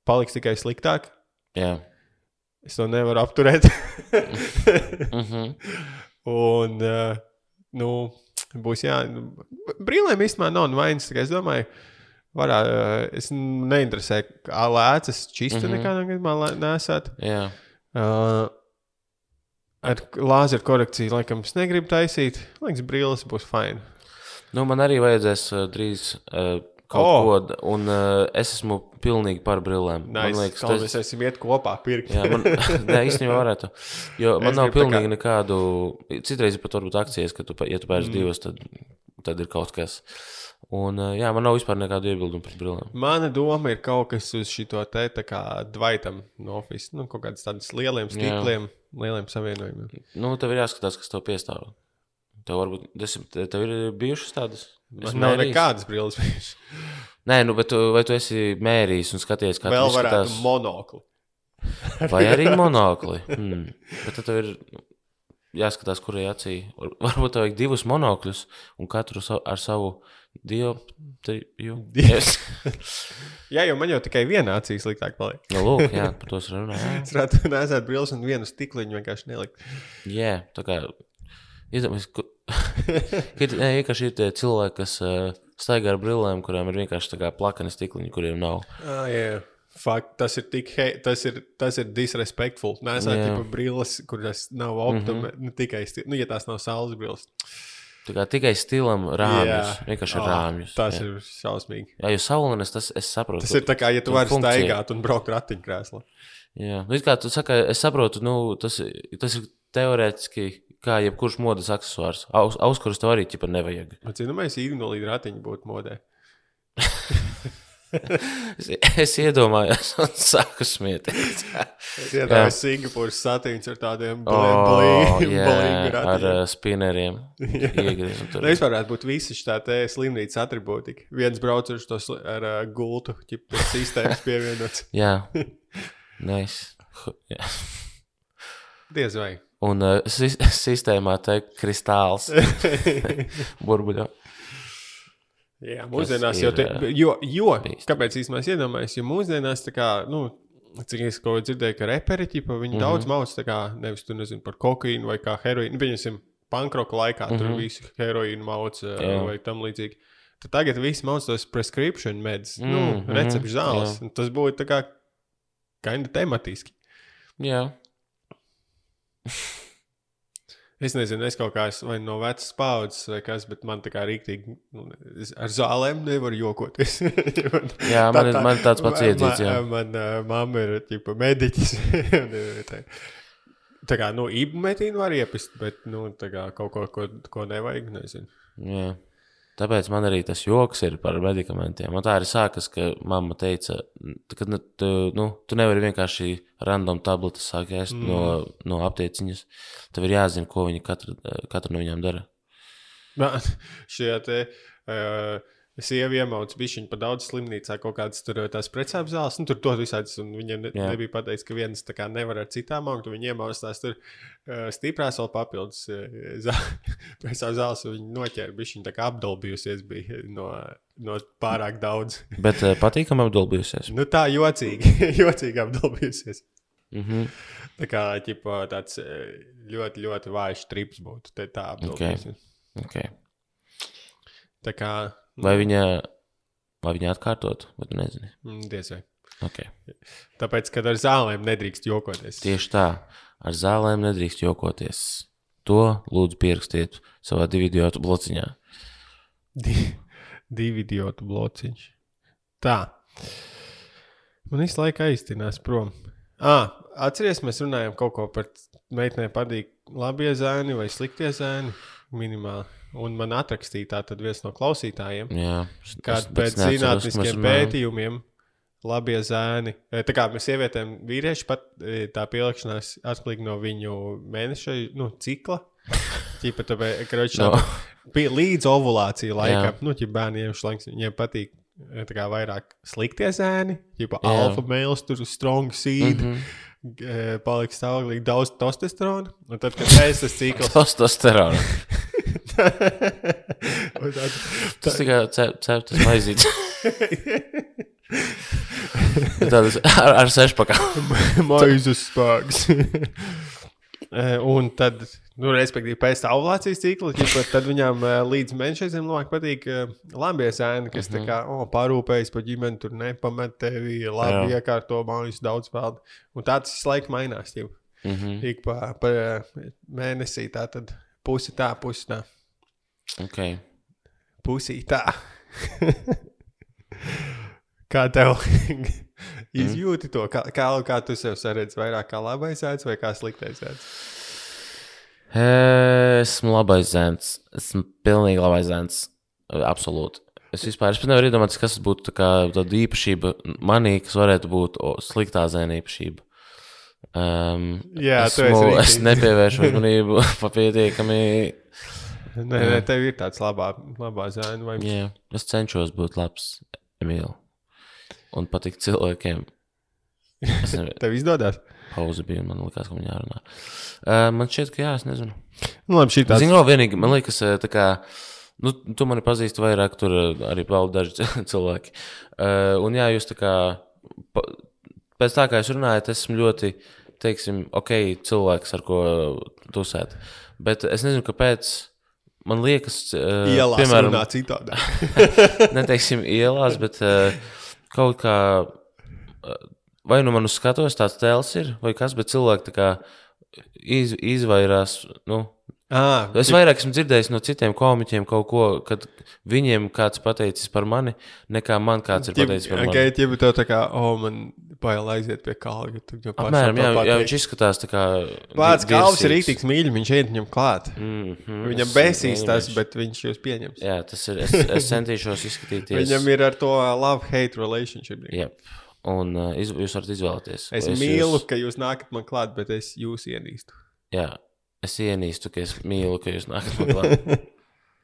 paliks tikai sliktāk. Jā. Es to nevaru apturēt. mm -hmm. Un, uh, nu, būs jā, nu, brīnēm īstenībā nav vainas. Es domāju, varētu, uh, es neinteresēju, kā lēcas čista mm -hmm. nekādā gadījumā nesat. Jā. Uh, ar lāzeru korekciju laikam es negribu taisīt. Liekas, brīlis būs fini. Nu, man arī vajadzēs uh, drīz. Uh, kaut oh. ko, un uh, es esmu pilnīgi par brillēm. Nice. Man liekas, tas... mēs esam iet kopā pirkt. jā, man, nē, īstenībā varētu. Jo man es nav pilnīgi kā... nekādu, citreiz pat varbūt akcijas, ka tu, ja tu pērci mm. divas, tad, tad ir kaut kas. Un, jā, man nav vispār nekādu iebildumu pret brillēm. Mana doma ir kaut kas uz šito te tā kā dvaitam no office, nu, kaut kādas tādas lieliem stikliem, jā. lieliem savienojumiem. Nu, tev ir jāskatās, kas tev piestāv. Tev varbūt desmit, tev ir bijušas tādas? Man nav mērījis. nekādas brilles bijušas. Nē, nu, bet tu, vai tu esi mērījis un skaties, kā Vēl varētu monokli. vai arī monokli. Hmm. Bet tad tev ir jāskatās, kurai acī. Varbūt tev vajag divus monokļus un katru ar savu dioptriju. Yes. jā, jo man jau tikai viena acī sliktāk paliek. nu, lūk, jā, par to es runāju. Es varētu nesēt brilles un vienu stikliņu vienkārši nelikt. Jā, tā kā Iedomājieties, ka vienkārši ir tie cilvēki, kas uh, staigā ar brillēm, kuriem ir vienkārši plakani stikliņi, kuriem nav. Ah, yeah. Fakt, tas ir tik, hei, tas ir, tas ir disrespectful. Nē, es tādu brilles, kuras nav optumi, mm -hmm. tikai, nu, ja tās nav saules brilles. Tikai stilam rāmjus, jā. vienkārši oh, rāmjus. Tas jā. ir šausmīgi. Jā, jo saulēnes tas es saprotu. Tas ir tā kā, ja tu vari staigāt un braukt ratiņkrēslā. Jā, nu, kā tu saki, es saprotu, nu, tas, tas ir teorētiski kā jebkurš modes accessors. Aus, auskurus tev arī ķipa nevajag. Man zinu, mēs īri no līdz ratiņa būtu modē. es, es iedomājos, un sāku smieties. es iedomājos Singapūras satīns ar tādiem blīviem, ar uh, spinneriem. Tur nu, vispār varētu būt visi šī slimnīcas atribūtika. Viens braucurs tos ar uh, gultu, ķip sistēmas pievienots. jā, nice. Jā. Diez vai. Un uh, sistēmā te kristāls burbuļo. Jā, mūsdienās jau te, jo, jo kāpēc īstenībā es iedomājos, jo mūsdienās tā kā, nu, cik es ko dzirdēju, ka reperi, ķipa, viņi mm -hmm. daudz maus, tā kā, nevis tu nezini par kokaīnu vai kā heroīnu, pieņemsim, pankroka laikā mm -hmm. tur mhm. visu heroīnu mauc Jā. vai tam līdzīgi. Tad tagad viss mauc tos prescription meds, mm -hmm. nu, mhm. recepšu zāles, un tas būtu tā kā kinda tematiski. Jā. Es nezinu, es kaut kā esmu vai no vecas paudzes vai kas, bet man tā kā rīktīgi nu, ar zālēm nevar jokoties. man, jā, man, tā, tā, man tāds pats iedzīts. Jā. Man, man uh, mamma ir ķipa mediķis. tā, tā kā, nu, ibumetīnu var iepist, bet, nu, tā kā kaut ko, ko, ko nevajag, nezinu. Jā. Tāpēc man arī tas joks ir par medikamentiem. Man tā arī sākas, ka mamma teica, ka nu, tu, nu, tu nevari vienkārši random tabletes sākt ēst mm. no, no aptieciņas. Tev ir jāzina, ko viņi katra, katra no viņām dara. Man šie te. Uh, Sieva iemauca bišķiņu pa daudz slimnīcā, kaut kādas tur tās precēm zāles. Nu, tur to visādi, un viņa ne, Jā. nebija pateicis, ka viens tā kā nevar ar citām augt. Viņa iemauca tās tur uh, stiprās vēl papildus uh, precēm zāles, un viņa noķēra bišķiņu tā kā apdolbījusies bija no, no pārāk daudz. Bet uh, patīkam apdolbījusies? nu tā jocīgi, jocīgi apdolbījusies. Mm -hmm. Tā kā ķipa, tāds ļoti, ļoti vājš trips būtu. Tā apdolbījusies. Okay. Okay. Tā kā Vai viņa, vai viņa atkārtot, vai tu nezini? Mm, diez vai. Okay. Tāpēc, kad ar zālēm nedrīkst jokoties. Tieši tā, ar zālēm nedrīkst jokoties. To lūdzu pierakstiet savā divu idiotu blociņā. Di divi idiotu blociņš. Tā. Man visu laiku aiztinās prom. Ah, atcerieties, mēs runājam kaut ko par meitenēm patīk labie zēni vai sliktie zēni minimāli. Un man atrakstīja tātad viens no klausītājiem, kad pēc zinātniskiem pētījumiem labie zēni, e, tā kā mēs sievietēm vīrieši pat e, tā pielikšanās atklīgi no viņu mēneša nu, cikla. Ķipa, tāpēc, kročā, no. līdz ovulācija laikam, Jā. nu, ja bērniem šlanks, viņiem patīk tā kā vairāk sliktie zēni, Jā. alfa mēls, tur strong seed, mm. -hmm. paliks stāvoklīgi daudz testosterona. Un tad, kad es tas cikls, Testosterona. Tad, Tas tikai ceptas maizītes. Tādas ar, ar sešpakām. maizes spēks. Eh, un tad, nu, respektīvi, pēc tam ovulācijas cikla, ģipa, tad viņam eh, līdz mēnešiem labāk patīk uh, lambie sēni, kas tā kā oh, parūpējas par ģimeni, tur nepamet tevi, labi Jā. iekārto mājas daudz peldu. Un tā tas visu laiku mainās. Jau. Mhm. Ik pa, pa mēnesī tā tad pusi tā, pusi tā. Ok. Pusī tā. kā tev izjūti to? Kā, kā, kā tu sev saredzi vairāk kā labais ēds vai kā sliktais ēds? Esmu labais zēns. Esmu pilnīgi labais zēns. Absolūti. Es vispār es nevaru iedomāties, kas būtu tā tāda īpašība manī, kas varētu būt o, sliktā zēna īpašība. Um, Jā, esmu, es nepievēršu uzmanību pietiekami. Nē, nē, tev ir tāds labā, labā zēna vai Jā, es cenšos būt labs, Emīl. Un patikt cilvēkiem. Es nezinu, tev izdodas. pauze bija, man liekas, ka man jārunā. Uh, man šķiet, ka jā, es nezinu. Nu, labi, šī tāds. Zinu, vienīgi, man liekas, eh, tā kā. Nu, tu mani pazīsti vairāk, tur eh, arī vēl daži cilvēki. Uh, un jā, jūs tā kā. Pa, pēc tā kā jūs runājat, esmu ļoti, teiksim, ok, cilvēks, ar ko tusēt. Bet es nezinu, kāpēc. Man liekas, uh, Ielās piemēram, runā citādi. neteiksim ielās, bet uh, kaut kā. Uh, vai nu man uz skatuves tāds tēls ir, vai kas, bet cilvēki tā kā iz, izvairās. Nu, ah, Es vairāk esmu dzirdējis no citiem komiķiem kaut ko, kad viņiem kāds pateicis par mani, nekā man kāds ir pateicis par mani. Okay, ja tev tā kā, oh, man bail aiziet pie pašam Apmēram, jā, jā, viņš izskatās tā kā. Vārds kalvs ir rītīgs mīļš, viņš iet viņam klāt. Mm -hmm, Viņam besīs tas, bet viņš jūs pieņems. Jā, tas ir. Es, es centīšos izskatīties. Viņam ir ar to love-hate relationship. Jā, un uh, iz, jūs varat izvēlēties. Es mīlu, Jūs, ka jūs nākat man klāt, bet es jūs ienīstu. jā, es ienīstu, ka es mīlu, ka jūs nākat man klāt.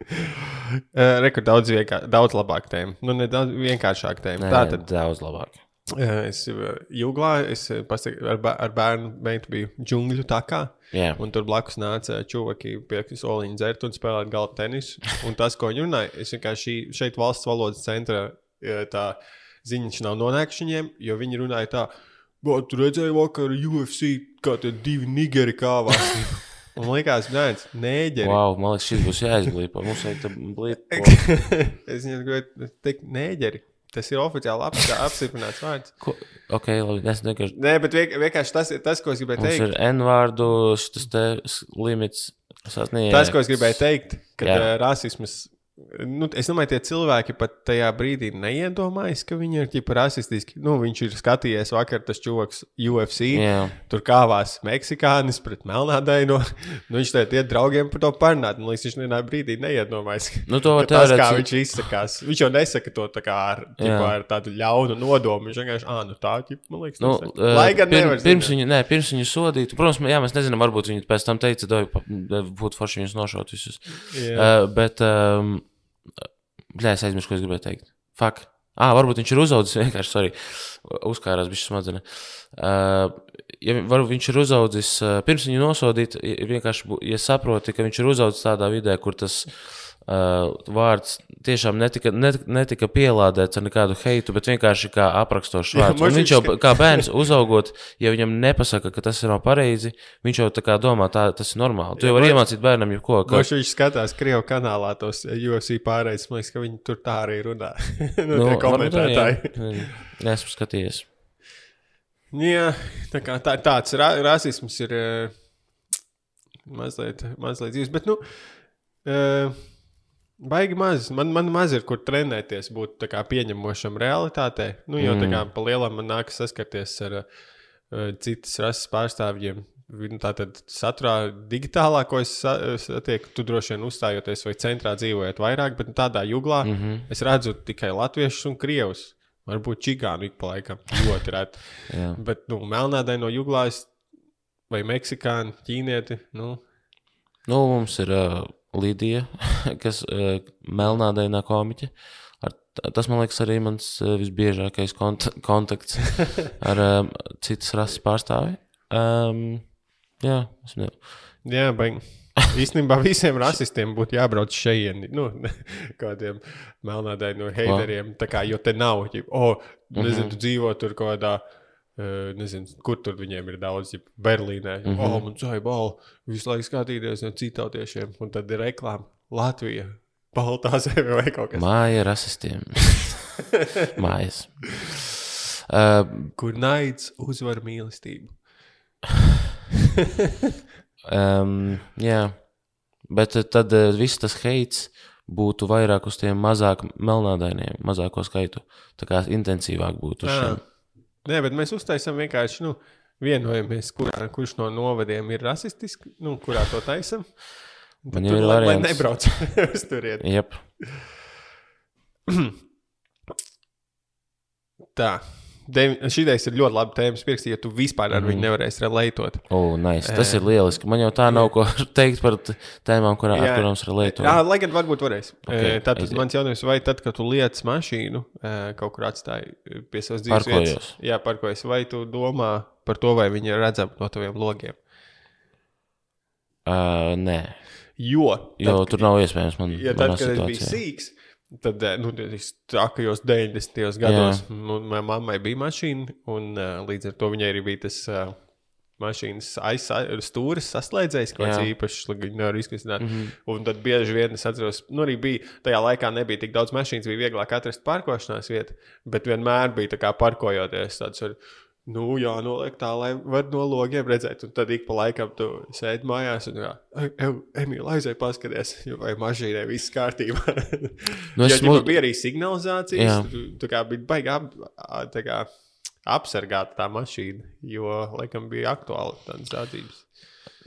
Uh, Rekur daudz, vienkā, daudz labāk tēma. Nu, ne daudz vienkāršāk tēma. Tā tad daudz labāk. uh, es uh, jūglā, es pasaka, ar, ar bērnu meitu biju džungļu takā. Jā, Un tur blakus nāca čūvaki, pie soliņa dzert un spēlēt galda tenisu. Un tas, ko viņi runāja, es vienkārši šeit valsts valodas centra eh, tā ziņas nav nonākuši viņiem, jo viņi runāja tā, ko tu redzēji vakar UFC, kā tie divi nigeri kāvās. Man liekas, nē, nēģeri. wow, man liekas, šis būs jāizblīpa. Mums tam blīpt. es viņam gribēju teikt, nēģeri. Tas ir oficiāli ap, apstiprināts vārds. Ko? Ok, labi, es vienkārši. Nē, bet vienk- vienkārši tas ir tas, ko es gribēju teikt. ir N vārdu šis te limits sasniegts. Tas, ko es gribēju teikt, ka uh, rasisms. Nu, es domāju, tie cilvēki pat tajā brīdī neiedomājas, ka viņi ir ģipa rasistiski. Nu, viņš ir skatījies vakar tas čūlis UFC. Jā. Tur kāvās meksikānis pret melnādaino. Nu, viņš te iet draugiem par to parunāt. Man liekas, viņš vienā brīdī neiedomājas. Nu, to ka tas, kā viņš izsakās. Viņš jau nesaka to tā kā ar, ģipa, ar tādu ļaunu nodomu. Viņš vienkārši, ah, nu tā, ģipa, man liekas, Nu, nesaka. uh, Lai gan nevar pirms, viņu, nē, pirms viņu sodītu, protams, jā, mēs nezinām, varbūt viņi pēc tam teica, ka būtu forši viņus nošaut visus. Uh, bet, um, blē, es aizmirsu, ko es gribēju teikt. Fak. Ah, varbūt viņš ir uzaugusi vienkārši, sorry, uzkārās bija smadzenes. Uh, ja varbūt viņš ir uzaugusi, uh, pirms viņu nosodīt, ja vienkārši, ja saproti, ka viņš ir uzaugusi tādā vidē, kur tas uh, vārds tiešām netika, net, netika pielādēts ar nekādu heitu, bet vienkārši kā aprakstošs Jā, vārds. Man viņš jau kā bērns uzaugot, ja viņam nepasaka, ka tas ir nav pareizi, viņš jau tā kā domā, tā, tas ir normāli. Tu jau vari iemācīt bērnam jebko. Ka... Kurš viņš skatās Krievijas kanālā, tos UFC pārējais, man liekas, ka viņi tur tā arī runā. nu, nu, komentētāji. jā. Jā, Esmu skatījies. Jā, tā kā tā, tāds ra rasisms ir uh, mazliet, mazliet dzīves. Bet, nu, uh, baigi maz. Man, man maz ir, kur trenēties, būt pieņemošam realitātei. Nu, jo tā kā pa lielam man nākas saskarties ar uh, citas rases pārstāvjiem. Tātad saturā digitālā, ko es sa- satieku, tu droši vien uzstājoties vai centrā dzīvojot vairāk, bet tādā jūglā mm -hmm. es redzu tikai latviešus un krievus. Varbūt čigānu ik pa laikam ļoti reti. Bet, nu, melnādai no Juglājas vai Meksikāna, ķīnieti. Nu, Nu, mums ir uh, Līdija, kas uh, melnādainā komiķe. Ar, tas, man liekas, arī mans uh, visbiežākais kont kontakts ar um, citas rases pārstāvi. Um, jā, es nezinu. Jā, baigi. Īstenībā visiem rasistiem būtu jābrauc šeit, nu, kādiem melnādaiņiem, no heideriem. Tā kā, jo te nav, ja, oh, nezinu, tu dzīvo tur kaut kādā. Uh, nezinu, kur tur viņiem ir daudz, ja Berlīnē. Mm -hmm. Oh, man zvaigžņu balvu visu laiku skatīties no citātiešiem, un tad ir reklāma Latvija. Baltā zeme vai kaut kas tāds. Māja rasistiem. Mājas. Uh, Kur naids uzvar mīlestību. um, jā, bet tad uh, viss tas heits būtu vairāk uz tiem mazāk melnādainiem, mazāko skaitu. Tā kā intensīvāk būtu. uz šiem. Nē, bet mēs uztaisām vienkārši, nu, vienojamies, kurā, kurš no novadiem ir rasistisks, nu, kurā to taisam. Un Man jau ir tur, lai, variants. nebrauc uz turieni. Jep. Tā. Šī ir ļoti laba tēma. Pirksti, ja tu vispār ar mm viņu nevarēsi relētot. Oh, nice. Tas ir lieliski. Man jau tā nav ko teikt par tēmām, kurā, ar kurām es relētoju. Jā, lai gan varbūt varēs. Ok, Okay, Tātad aiziet. mans jautājums, vai tad, kad tu lietas mašīnu kaut kur atstāji pie savas dzīves Parkojos. vietas, jā, parkojas, vai tu domā par to, vai viņi ir redzami no taviem logiem? Uh, nē, Jo, jo tad, tur nav iespējams man. ja tad, kad es biju sīgs, tad, eh, nu, trakajos 90. gados, nu, manai mammai bija mašīna, un uh, līdz ar to viņai arī bija tas. Uh, Mašīnas aizstūris saslēdzējis, kaut kāds īpašs, nevar izkustīt. Mm. -hmm. Un tad bieži vien es atceros, nu arī bija, tajā laikā nebija tik daudz mašīnas, bija vieglāk atrast parkošanās vietu, bet vienmēr bija tā kā parkojoties tāds, ar, nu jā, noliek tā, lai var no logiem redzēt. Un tad ik pa laikam tu sēdi mājās un kā, Emīl, aizēj paskaties, vai mašīnai viss kārtībā. Nu, Nu, es ja, mu- bija arī signalizācijas, Jā. tu, tā kā bija kā apsargāta tā mašīna, jo, laikam, bija aktuāli tādas dādzības.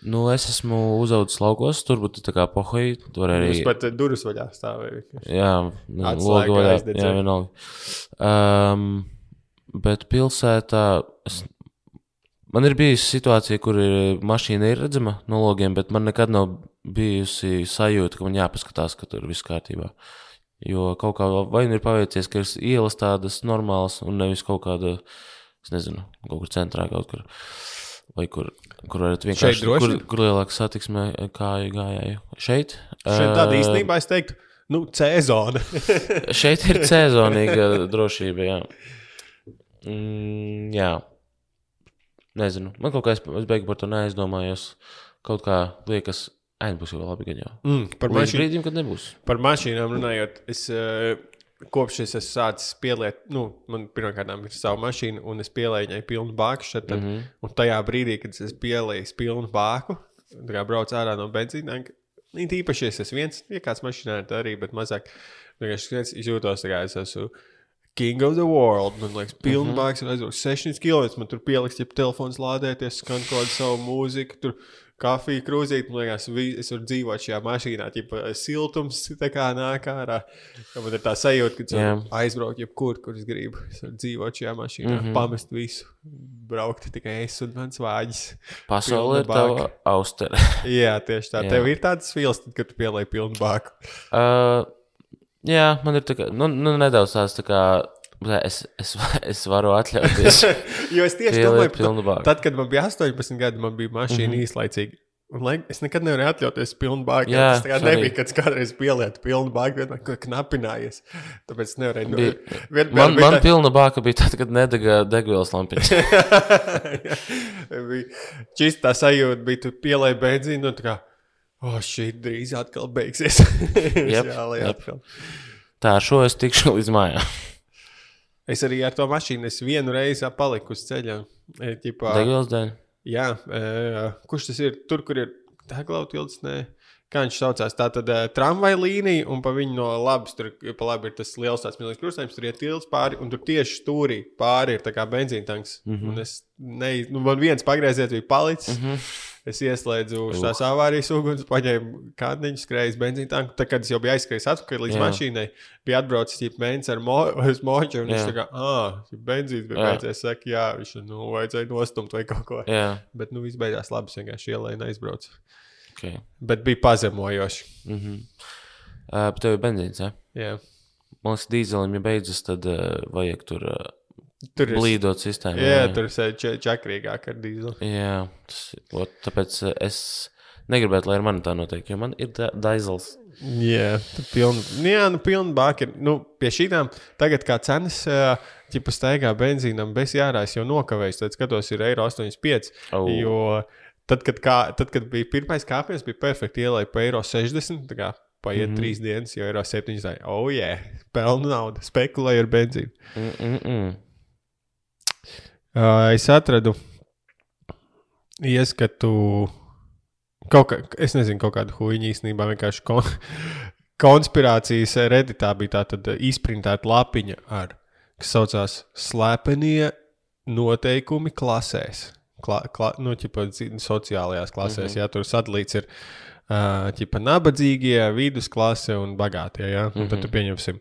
Nu, es esmu uzaugusi laukos, tur būtu tā kā pohoja. Tur arī. Es pat eh, durvis vaļā stāvēju. vienkārši. Jā, nu, logu vaļā. jā. vienalga. Um, bet pilsētā. Es, man ir bijusi situācija, kur ir, mašīna ir redzama no logiem, bet man nekad nav bijusi sajūta, ka man jāpaskatās, ka tur viss kārtībā. Jo kaut kā vai nu ir paveicies, ka ir ielas tādas normālas, un nevis kaut kāda, es nezinu, kaut kur centrā kaut kur. Vai kur, kur varat vienkārši kur, kur lielāka satiksme kāju gājēju? Šeit? Šeit tāda Ā, īstenībā es teiktu, nu, C zona. Šeit ir sezonīga drošība. Jā. Mm, jā. Nezinu. Man kaut kā es, es beigās par to neaizdomājos. Kaut kā liekas, ai, būs jau labi. Gan jau. Mm, par, Līdz mašīn, brīdim, kad nebūs. par mašīnām runājot, es uh, kopš es esmu sācis pieliet, nu, man pirmkārt ir sava mašīna, un es pielēju viņai pilnu bāku šeit. Mm -hmm. Un tajā brīdī, kad es pielēju pilnu bāku, kā braucu ārā no benzīna, it īpaši es esmu viens, ja kāds mašīnā ir arī, bet mazāk. Es jūtos, kā es esmu. King of the world. Man liekas, pilna mm -hmm. un aizbraucu 600 km. Man tur pieliks, ja telefons lādēties, skan kaut kādu savu mūziku, tur kafiju krūzīt. Man liekas, es varu dzīvot šajā mašīnā, ja siltums tā kā nāk ārā. Ja Man ir tā sajūta, ka es Jā. aizbraukt jebkur, kur es gribu. Es varu dzīvot šajā mašīnā, mm -hmm. pamest visu. Braukt tikai es un mans vāģis. Pasaule ir tava austere. Jā, tieši tā. Jā. Tev ir tāds fils, kad tu pielēji pilnu bāku. uh, jā, man ir tā kā, nu, nu nedaudz tāds tā kā. Es, es, es varu atļauties. Jo es tieši Pieliet domāju, bāku. tad, kad man bija 18 gadi, man bija mašīna mm -hmm. īslaicīga. Un, lai, es nekad nevarēju atļauties pilnu bāku. Jā, tas tā nebija, kad es kādreiz pielietu pilnu bāku, vienmēr knapinājies. Tāpēc es nevarēju. Nu, Bija- vien, Man, bija man tā- pilna bāka bija tad, kad nedega degvielas lampiņa. bija čistā sajūta, bija tu pielēji benzīnu, un oh, šī drīz atkal beigsies. Jep, Jā, lai jep. atkal. Tā ar šo es tikšu līdz mājām. Es arī ar to mašīnu es vienu reizi paliku uz ceļa. E, ķipā, Degvielas dēļ. Jā, e, kurš tas ir? Tur, kur ir Dēklauts tilts, nē. Kā viņš saucās? Tā tad uh, tramvaja līnija, un pa viņu no labas, tur pa labi ir tas liels tāds milzīgs krustojums, tur ir tilts pāri, un tur tieši stūrī pāri ir tā kā benzīna tanks. Mm -hmm. Un es, ne, nu, man viens pagrieziens bija palicis. Mm -hmm. Es ieslēdzu tās avārijas uguns, paņēmu kādiņu, skrēju benzīna tanku. Tad, kad es jau biju aizskrējis atpakaļ līdz Jā. Jā. mašīnai, bija atbraucis mēnesis ar mo moču, un Jā. viņš tā kā, ah, benzīns bija Jā. beidzies. Saka, jā, viņš nu, vajadzēja nostumt vai kaut ko. Jā, Bet, nu, viss beidzās labi, es vienkārši ielēju un aizbraucu. ok. Bet bija pazemojoši. Mhm. Uh, bet tev ir benzīns, ja? Jā. man liekas, dīzelim, ja beidzas, tad uh, vajag tur uh, Tur ir blīdot sistēmu. Jā, tur ir čakrīgāk ar dīzeli. Jā, tas, ot, tāpēc uh, es negribētu, lai ar mani tā notiek, jo man ir dīzels. Jā, tur piln, nu jā, nu, piln bāki ir. Nu, pie šīm tagad kā cenas, ja pa staigā benzīnam bez jārās jau nokavējis, tad skatos, ir eiro 85. Au. Jo tad, kad, kā, tad, kad bija pirmais kāpiens, bija perfekti ielai pa eiro 60. tā kā Paiet mm -hmm. trīs dienas, jo ir 7 zvaigznes. Oh, jā, yeah. pelnu naudu, spekulēju ar benzīnu. Mm -mm -mm. Es atradu ieskatu. Kaut kā, es nezinu, kaut kādu huīņu īstenībā vienkārši kon, konspirācijas redītā bija tā tad izprintēta lapiņa ar, kas saucās Slepenie noteikumi klasēs. Kla, kla, nu, ķipa, sociālajās klasēs, mm -hmm. ja tur sadalīts ir uh, ķipa, nabadzīgie, vidusklase un bagātie. Ja? Mm -hmm. Tad tu pieņemsim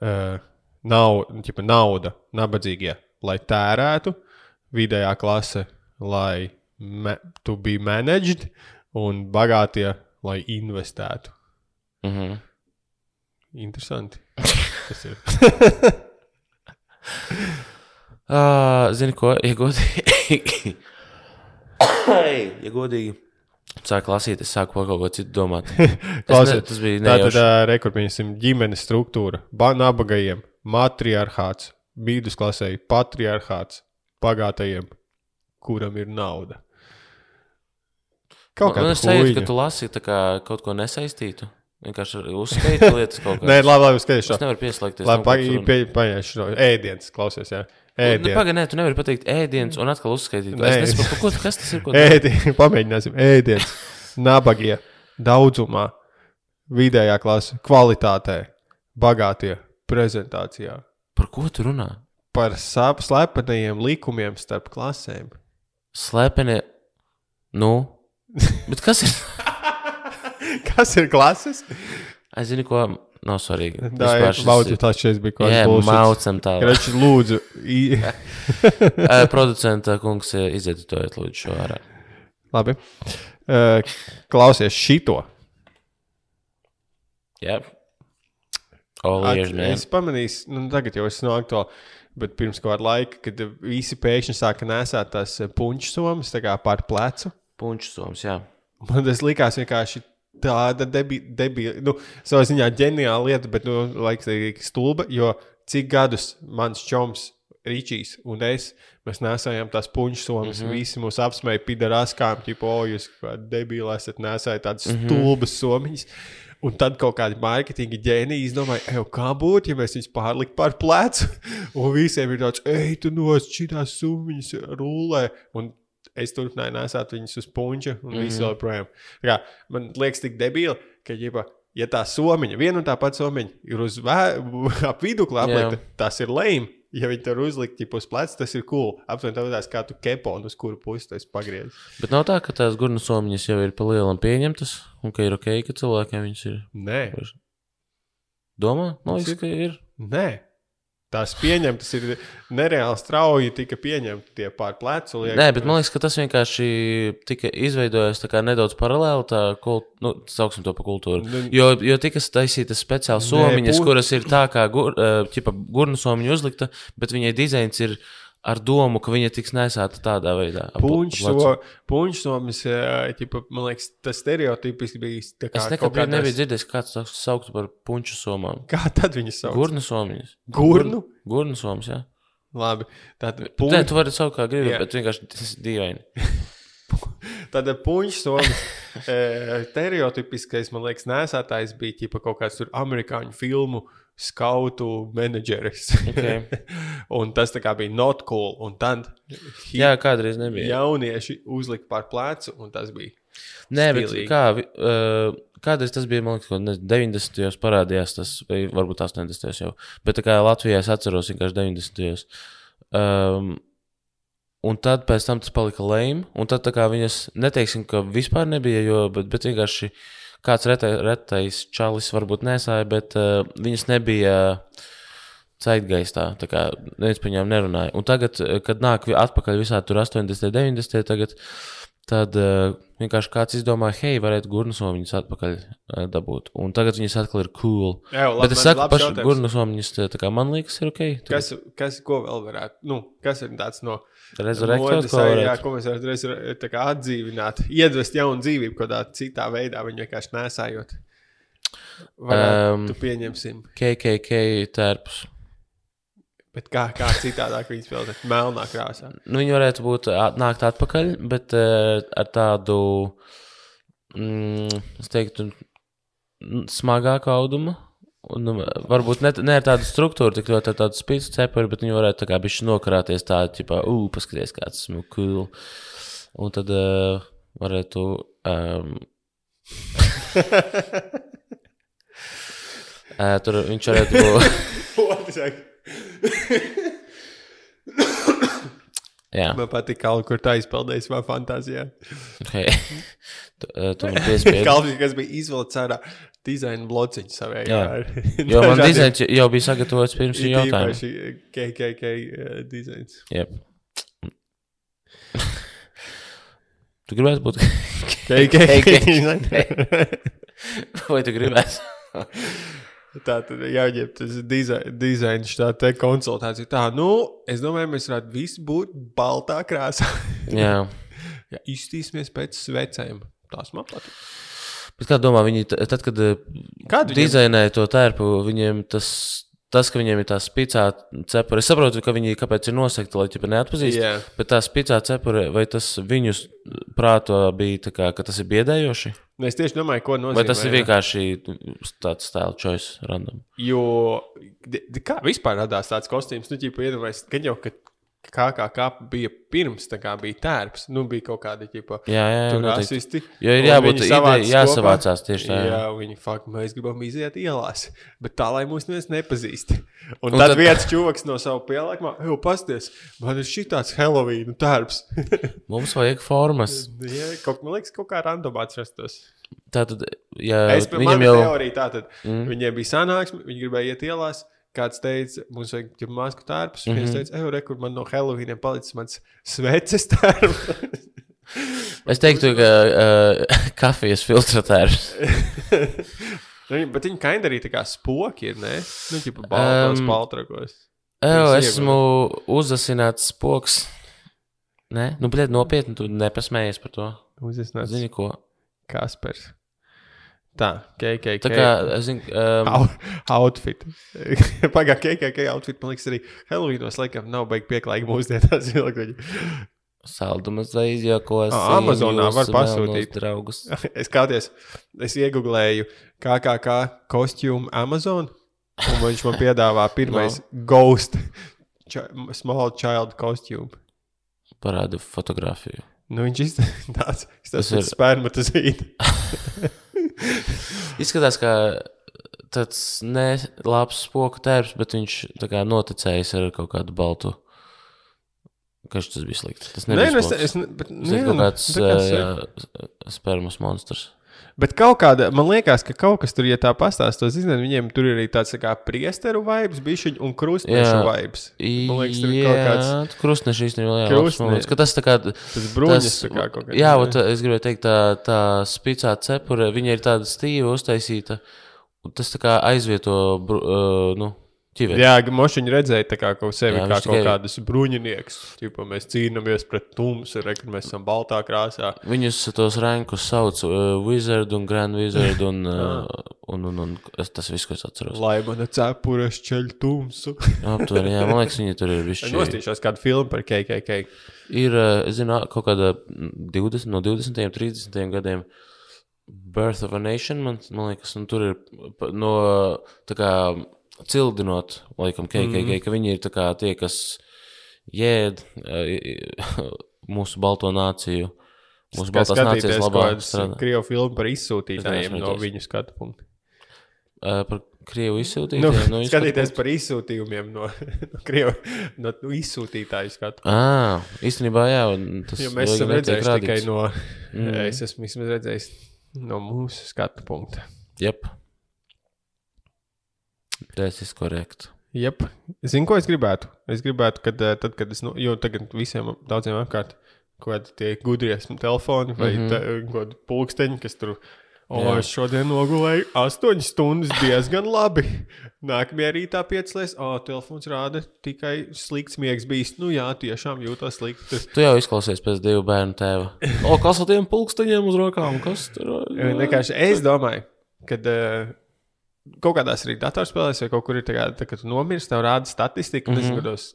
uh, naudu, ķipa, nauda nabadzīgie, lai tērētu, vidējā klase, lai me, tu biji managed, un bagātie, lai investētu. Mm -hmm. Interesanti. Tas ir. uh, zini, ko iegodīgi. ja godīgi. Sāku lasīt, es sāku par kaut ko citu domāt. Klausies, ne, tas bija Tā nejauši. tad uh, rekordpieņemsim ģimenes struktūra, ba- nabagajiem, matriarchāts, vidusklasēji, patriarchāts, bagātajiem, kuram ir nauda. Kaut Man kā ir sajūta, ka tu lasi kā kaut ko nesaistītu. Vienkārši uzskaiti lietas kaut Nē, kādas. labi, labi, skaties. Es nevaru pieslēgties. Labi, pagaidi, paiešu no ēdienas, klausies, jā. Nu, Ēdienas. Pagaidi, nē, tu nevari pateikt ēdienas un atkal uzskaitīt. Nē. Es nesaprotu, ko, kas tas ir. Ko... Ēdi, pamēģināsim, ēdienas, nabagie, daudzumā, vidējā klase, kvalitātē, bagātie, prezentācijā. Par ko tu runā? Par sap- slepenajiem likumiem starp klasēm. Slepeni. Nu, bet kas ir? Kas ir klases? Es zinu, ko nav svarīgi. Tā ir baudu, tas šeit bija kaut Jā, kāds bullshit. maucam tā. Krači, lūdzu, Producenta kungs eh, izeditojiet lūdzu šo ārā. labi. Klausies šito. Jā. Oliež, Man. Es pamanīju, nu, tagad jau es esmu aktuāli, bet pirms kāda laika, kad visi pēkšņi sāka nesāt tās puņķu somas tā kā pār plecu. Punčs soms, jā. Man tas likās vienkārši tāda debila, debi, nu, savā ziņā ģeniāla lieta, bet, nu, laikam, arī stulba, jo cik gadus mans čoms Ričijs un es, mēs nesājām tās puņu somas, mm -hmm. visi mūs apsmēja pidarāskām, tipo, o, jūs debīli esat nesājis tādas mm -hmm. stulbas somiņas. Un tad kaut kādi mārketinga ģēniji izdomāja, kā būtu, ja mēs viņus pārliktu pār plecu. Un visiem ir tāds, ej, tu nost šīs summas rullē. Un es turpināju nesāt viņus uz puņa un mm -hmm. visu joprojām. Tā Kā, man liekas, tik debīli, ka, ģipa, ja tā somiņa, viena un tā pati somiņa ir uz vē, ap vidu klāpta, tas ir lēm. Ja viņi tur uzlikt ķipa, uz pleca, tas ir cool. Aptuveni tādā kā tu kepo un uz kuru pusi tas pagriez. Bet nav tā, ka tās gurnu somiņas jau ir pa lielam pieņemtas, un ka ir ok, ka cilvēkiem viņas ir. Nē, Domā? Man liekas, ka ir. nē. Tās pieņemtas ir nereāli strauji, tika pieņemti tie pār plecu. liek- Nē, bet man liekas, ka tas vienkārši tika kā nedaudz paralēli tā, kult, nu, sauksim to par kultūru. Nu, Jo, jo tika taisītas speciāli Nē, somiņas, pu- kuras ir tā kā gur, ķipa, gurnu somiņa uzlikta, bet viņai dizains ir ar domu, ka viņa tiks nesāta tādā veidā. ap- Puņš, ap plecu. so, puņš somas, ā, ķipa, man liekas, tas stereotipiski bija. Es nekad kādās... nebiju dzirdējis, kāds to sauktu par puņu somām. Kā tad viņi sauc? Gurnu somiņas. Gurnu? Gurnu somas, jā. Labi. Tad Nē, puņš, tu vari saukt kā gribi, Jā. bet vienkārši tas ir dīvaini. tad puņš somas. ā, Stereotipiskais, man liekas, nesētājs bija ķipa, kaut kāds tur amerikāņu filmu skautu menedžeris. Ok. un tas kā bija not cool. Un tad Jā, kādreiz nebija. jaunieši uzlika pār plecu, un tas bija. Nē, bet stilīgi. kā, vi- uh, kādreiz tas bija, man liekas, kaut kādā 90. gados parādījās, tas vai varbūt 80. jau. Bet kā Latvijā es atceros vienkārši 90. gados. Um, un tad pēc tam tas palika lēm, un tad kā viņas, neteiksim, ka vispār nebija, jo, bet, bet vienkārši kāds retai, retais čalis varbūt nesāja, bet uh, viņas nebija. Ceitgaistā, tā kā neviens par viņām nerunāja. Un tagad, eh, kad nāk atpakaļ visā tur 80, 90, tagad Tad uh, vienkārši kāds izdomāja, hei, varētu gurnusomiņus atpakaļ uh, dabūt. Un tagad viņas atkal ir cool. Jā, Bet es saku, pašu gurnusomiņus, tā kā man liekas, ir ok. Tu Kas, kas, ko vēl varētu, nu, kas ir tāds no Rezurektot, modes, ko jā, varētu. ko mēs tā kā atdzīvināt, iedvest jaunu dzīvību kādā citā veidā, viņu vienkārši nesājot. Varētu, Um, tu pieņemsim, KKK tērpus. Bet kā, kā citādāk viņas vēl tādā melnā krāsā. Nu, viņi varētu būt nākt atpakaļ, bet uh, ar tādu, mm, es teiktu, smagāku audumu. Un, nu, varbūt ne, ne ar tādu struktūru, tik ļoti ar tādu spīdzu cepuri, bet viņi varētu tā kā bišķi nokarāties tā, tipā, ū, paskaties, kāds esmu cool. Un tad uh, varētu. Um, uh, tur viņš varētu būt. Jā, Man patīk, kā kur tā izpildījis savā fantāzijā. okay. tu, tu man piespiedi. Kalvis, kas bija izvilcis ārā dizaina blociņu savā Jā. Jo man dizains jau bija sagatavots pirms šī jautājuma. jautājuma. KKK uh, dizains. Yep. Tu gribētu būt. KKK. Vai tu gribētu? Tā tad jāņem tas diza- dizains, tā te konsultācija. Tā, nu, es domāju, mēs varētu visi būt baltā krāsā. Jā. Jā, iztīsimies pēc svecēm. Tas man patīk. Bet kā domā, viņi tad, kad eh, Kādu dizainēja to tērpu, viņiem tas, tas, ka viņiem ir tā spīcā cepura, es saprotu, ka viņi kāpēc ir nosegti, lai ķipa neatpazīst. Jā. Bet tā spīcā cepura, vai tas viņus prātā bija tā kā, ka tas ir biedējoši? Nu, Es tieši domāju, ko nozīmē. Vai tas ir vienkārši tāds style choice random? Jo kā vispār radās tāds kostīms, nu, ģipa, iedomājies, ka jau, kad kā bija pirms, tā kā bija tērps, nu, bija kaut Jā, jā, jā tur noteikti. rasisti. Jo ir jābūt savāc jāsavācās tieši tā, jā. Jā, viņi fakt, mēs gribam iziet ielās, bet tā, lai mūs neviens nepazīst. Un, Un tad, tad- viens čūvaks no sava pielāguma, jau pasties, man ir šitāds Halloween tērps. Mums vajag formas. Jā, kaut, man liekas, kaut kā randomā atrastos. Tātad, ja Es viņam jau teoriju tātad. Mm. Viņiem bija sanāksme, viņi gribēja iet ielās. Kāds teica, mums vajag jau masku tērpus. Mm -hmm. Viņš teica, ej, re, kur man no Halloween palicis mans sveces tērps. Es teiktu, ka uh, kafijas filtratērs. Nu, Bet viņi kaini arī tā kā spoki ir, ne? Nu, tipo baltos, Um, baltrakos. Viņas esmu uzasināts spoks. Nē, nu, bet nopietni, tu nepasmējies par to. Uzasnāts Zini, ko? Kaspers. Tā, KKK. Tā kā, es zinu, um, outfit. Pagaidā, KKK outfit, man liekas, arī Halloweenos laikam nav baigi pieklājīgi mūsdienās ilgi. saldumas vai izjokos. Ā, Amazonā var pasūtīt. draugus. Es kādreiz, es iegūlēju KKK kostīmu Amazon, un viņš man piedāvā pirmais no. Ghost Small Child costume. Parādu fotografiju. Nu, viņš izstāsta tāds, tas Tas ir ir- spermatozīte. Izskatās, ka tāds nelabs spoku tērps, bet viņš kā noticējis ar kaut kādu baltu. Kas tas bija slikti? Tas Nē, nebija nu, es, es, bet, Tas nu, jā, kaut nu, kāds saka. jā, spermas monstrs. Bet kaut kāda, man liekas, ka kaut kas tur, ja tā pastāstos, zināt, viņiem tur ir arī tāds tā kā priesteru vibes, bišķiņu un krustnešu vibes. Man liekas, tur ir kaut kāds krustneši īstenībā jā, Krustne- labs moments, ka tas tā kā. tas bruņas, tā kā kaut kāds. jā, ot, es gribēju teikt, tā, tā spīcā cepure, viņa ir tāda stīva uztaisīta. un Tas tā kā aizvieto, uh, nu, ķiveri. Jā, Mošiņš redzēja kā kaut sevi Jā, kā kaut tikai- kādus bruņinieks. Tipo, mēs cīnāmies pret tumsu, re, kad mēs esam baltā krāsā. Viņus tos rankus sauc uh, Wizard un Grand Wizard un, uh, un, un, un es, tas viss, ko es atceros. Lai mana cepura šķeļ tumsu. Aptver, jā, man liekas, viņi tur ir Es visi. nostīšos kādu filmu par KKK. Ir, uh, es zinu, kaut kāda mm, 20, no 20, 30 gadiem. Birth of a Nation, man, man liekas, un tur ir no tā kā cildinot, laikam, KKK, mm ka viņi ir tie, kas jēd mūsu balto nāciju, mūsu Kā baltās nācijas skatīties labā kādu strādā. krievu filmu par izsūtītājiem no viņu skatu punkta. Uh, par Krievu izsūtītājiem. Nu, no skatu skatīties par izsūtījumiem no, no krievu no, no izsūtītāju skatu. Ā, īstenībā, jā, un tas Jo mēs esam redzējuši tikai no, Mm. es esmu redzējis no mūsu skatu punkta. Jep. Tas ir korekti. Jep. Zinu, ko es gribētu. Es gribētu, kad, eh, tad, kad es, nu, jo tagad visiem daudziem apkārt kādi tie gudrie telefoni vai mm. -hmm. kaut kādi pulksteņi, kas tur. O, Jā. es šodien nogulēju astoņas stundas diezgan labi. Nākamajā rītā piecēlēs, o, telefons rāda tikai slikts miegs bijis. Nu jā, tiešām jūtos slikti. Tu jau izklausies pēc divu bērnu tēva. O, kas ar tiem pulksteņiem uz rokām? Kas tur ir? Vienkārši es domāju, ka uh, kaut kādās arī datorspēlēs vai kaut kur ir tā, kā, tā ka tu nomirsti, tev rāda statistika, mm. -hmm. tas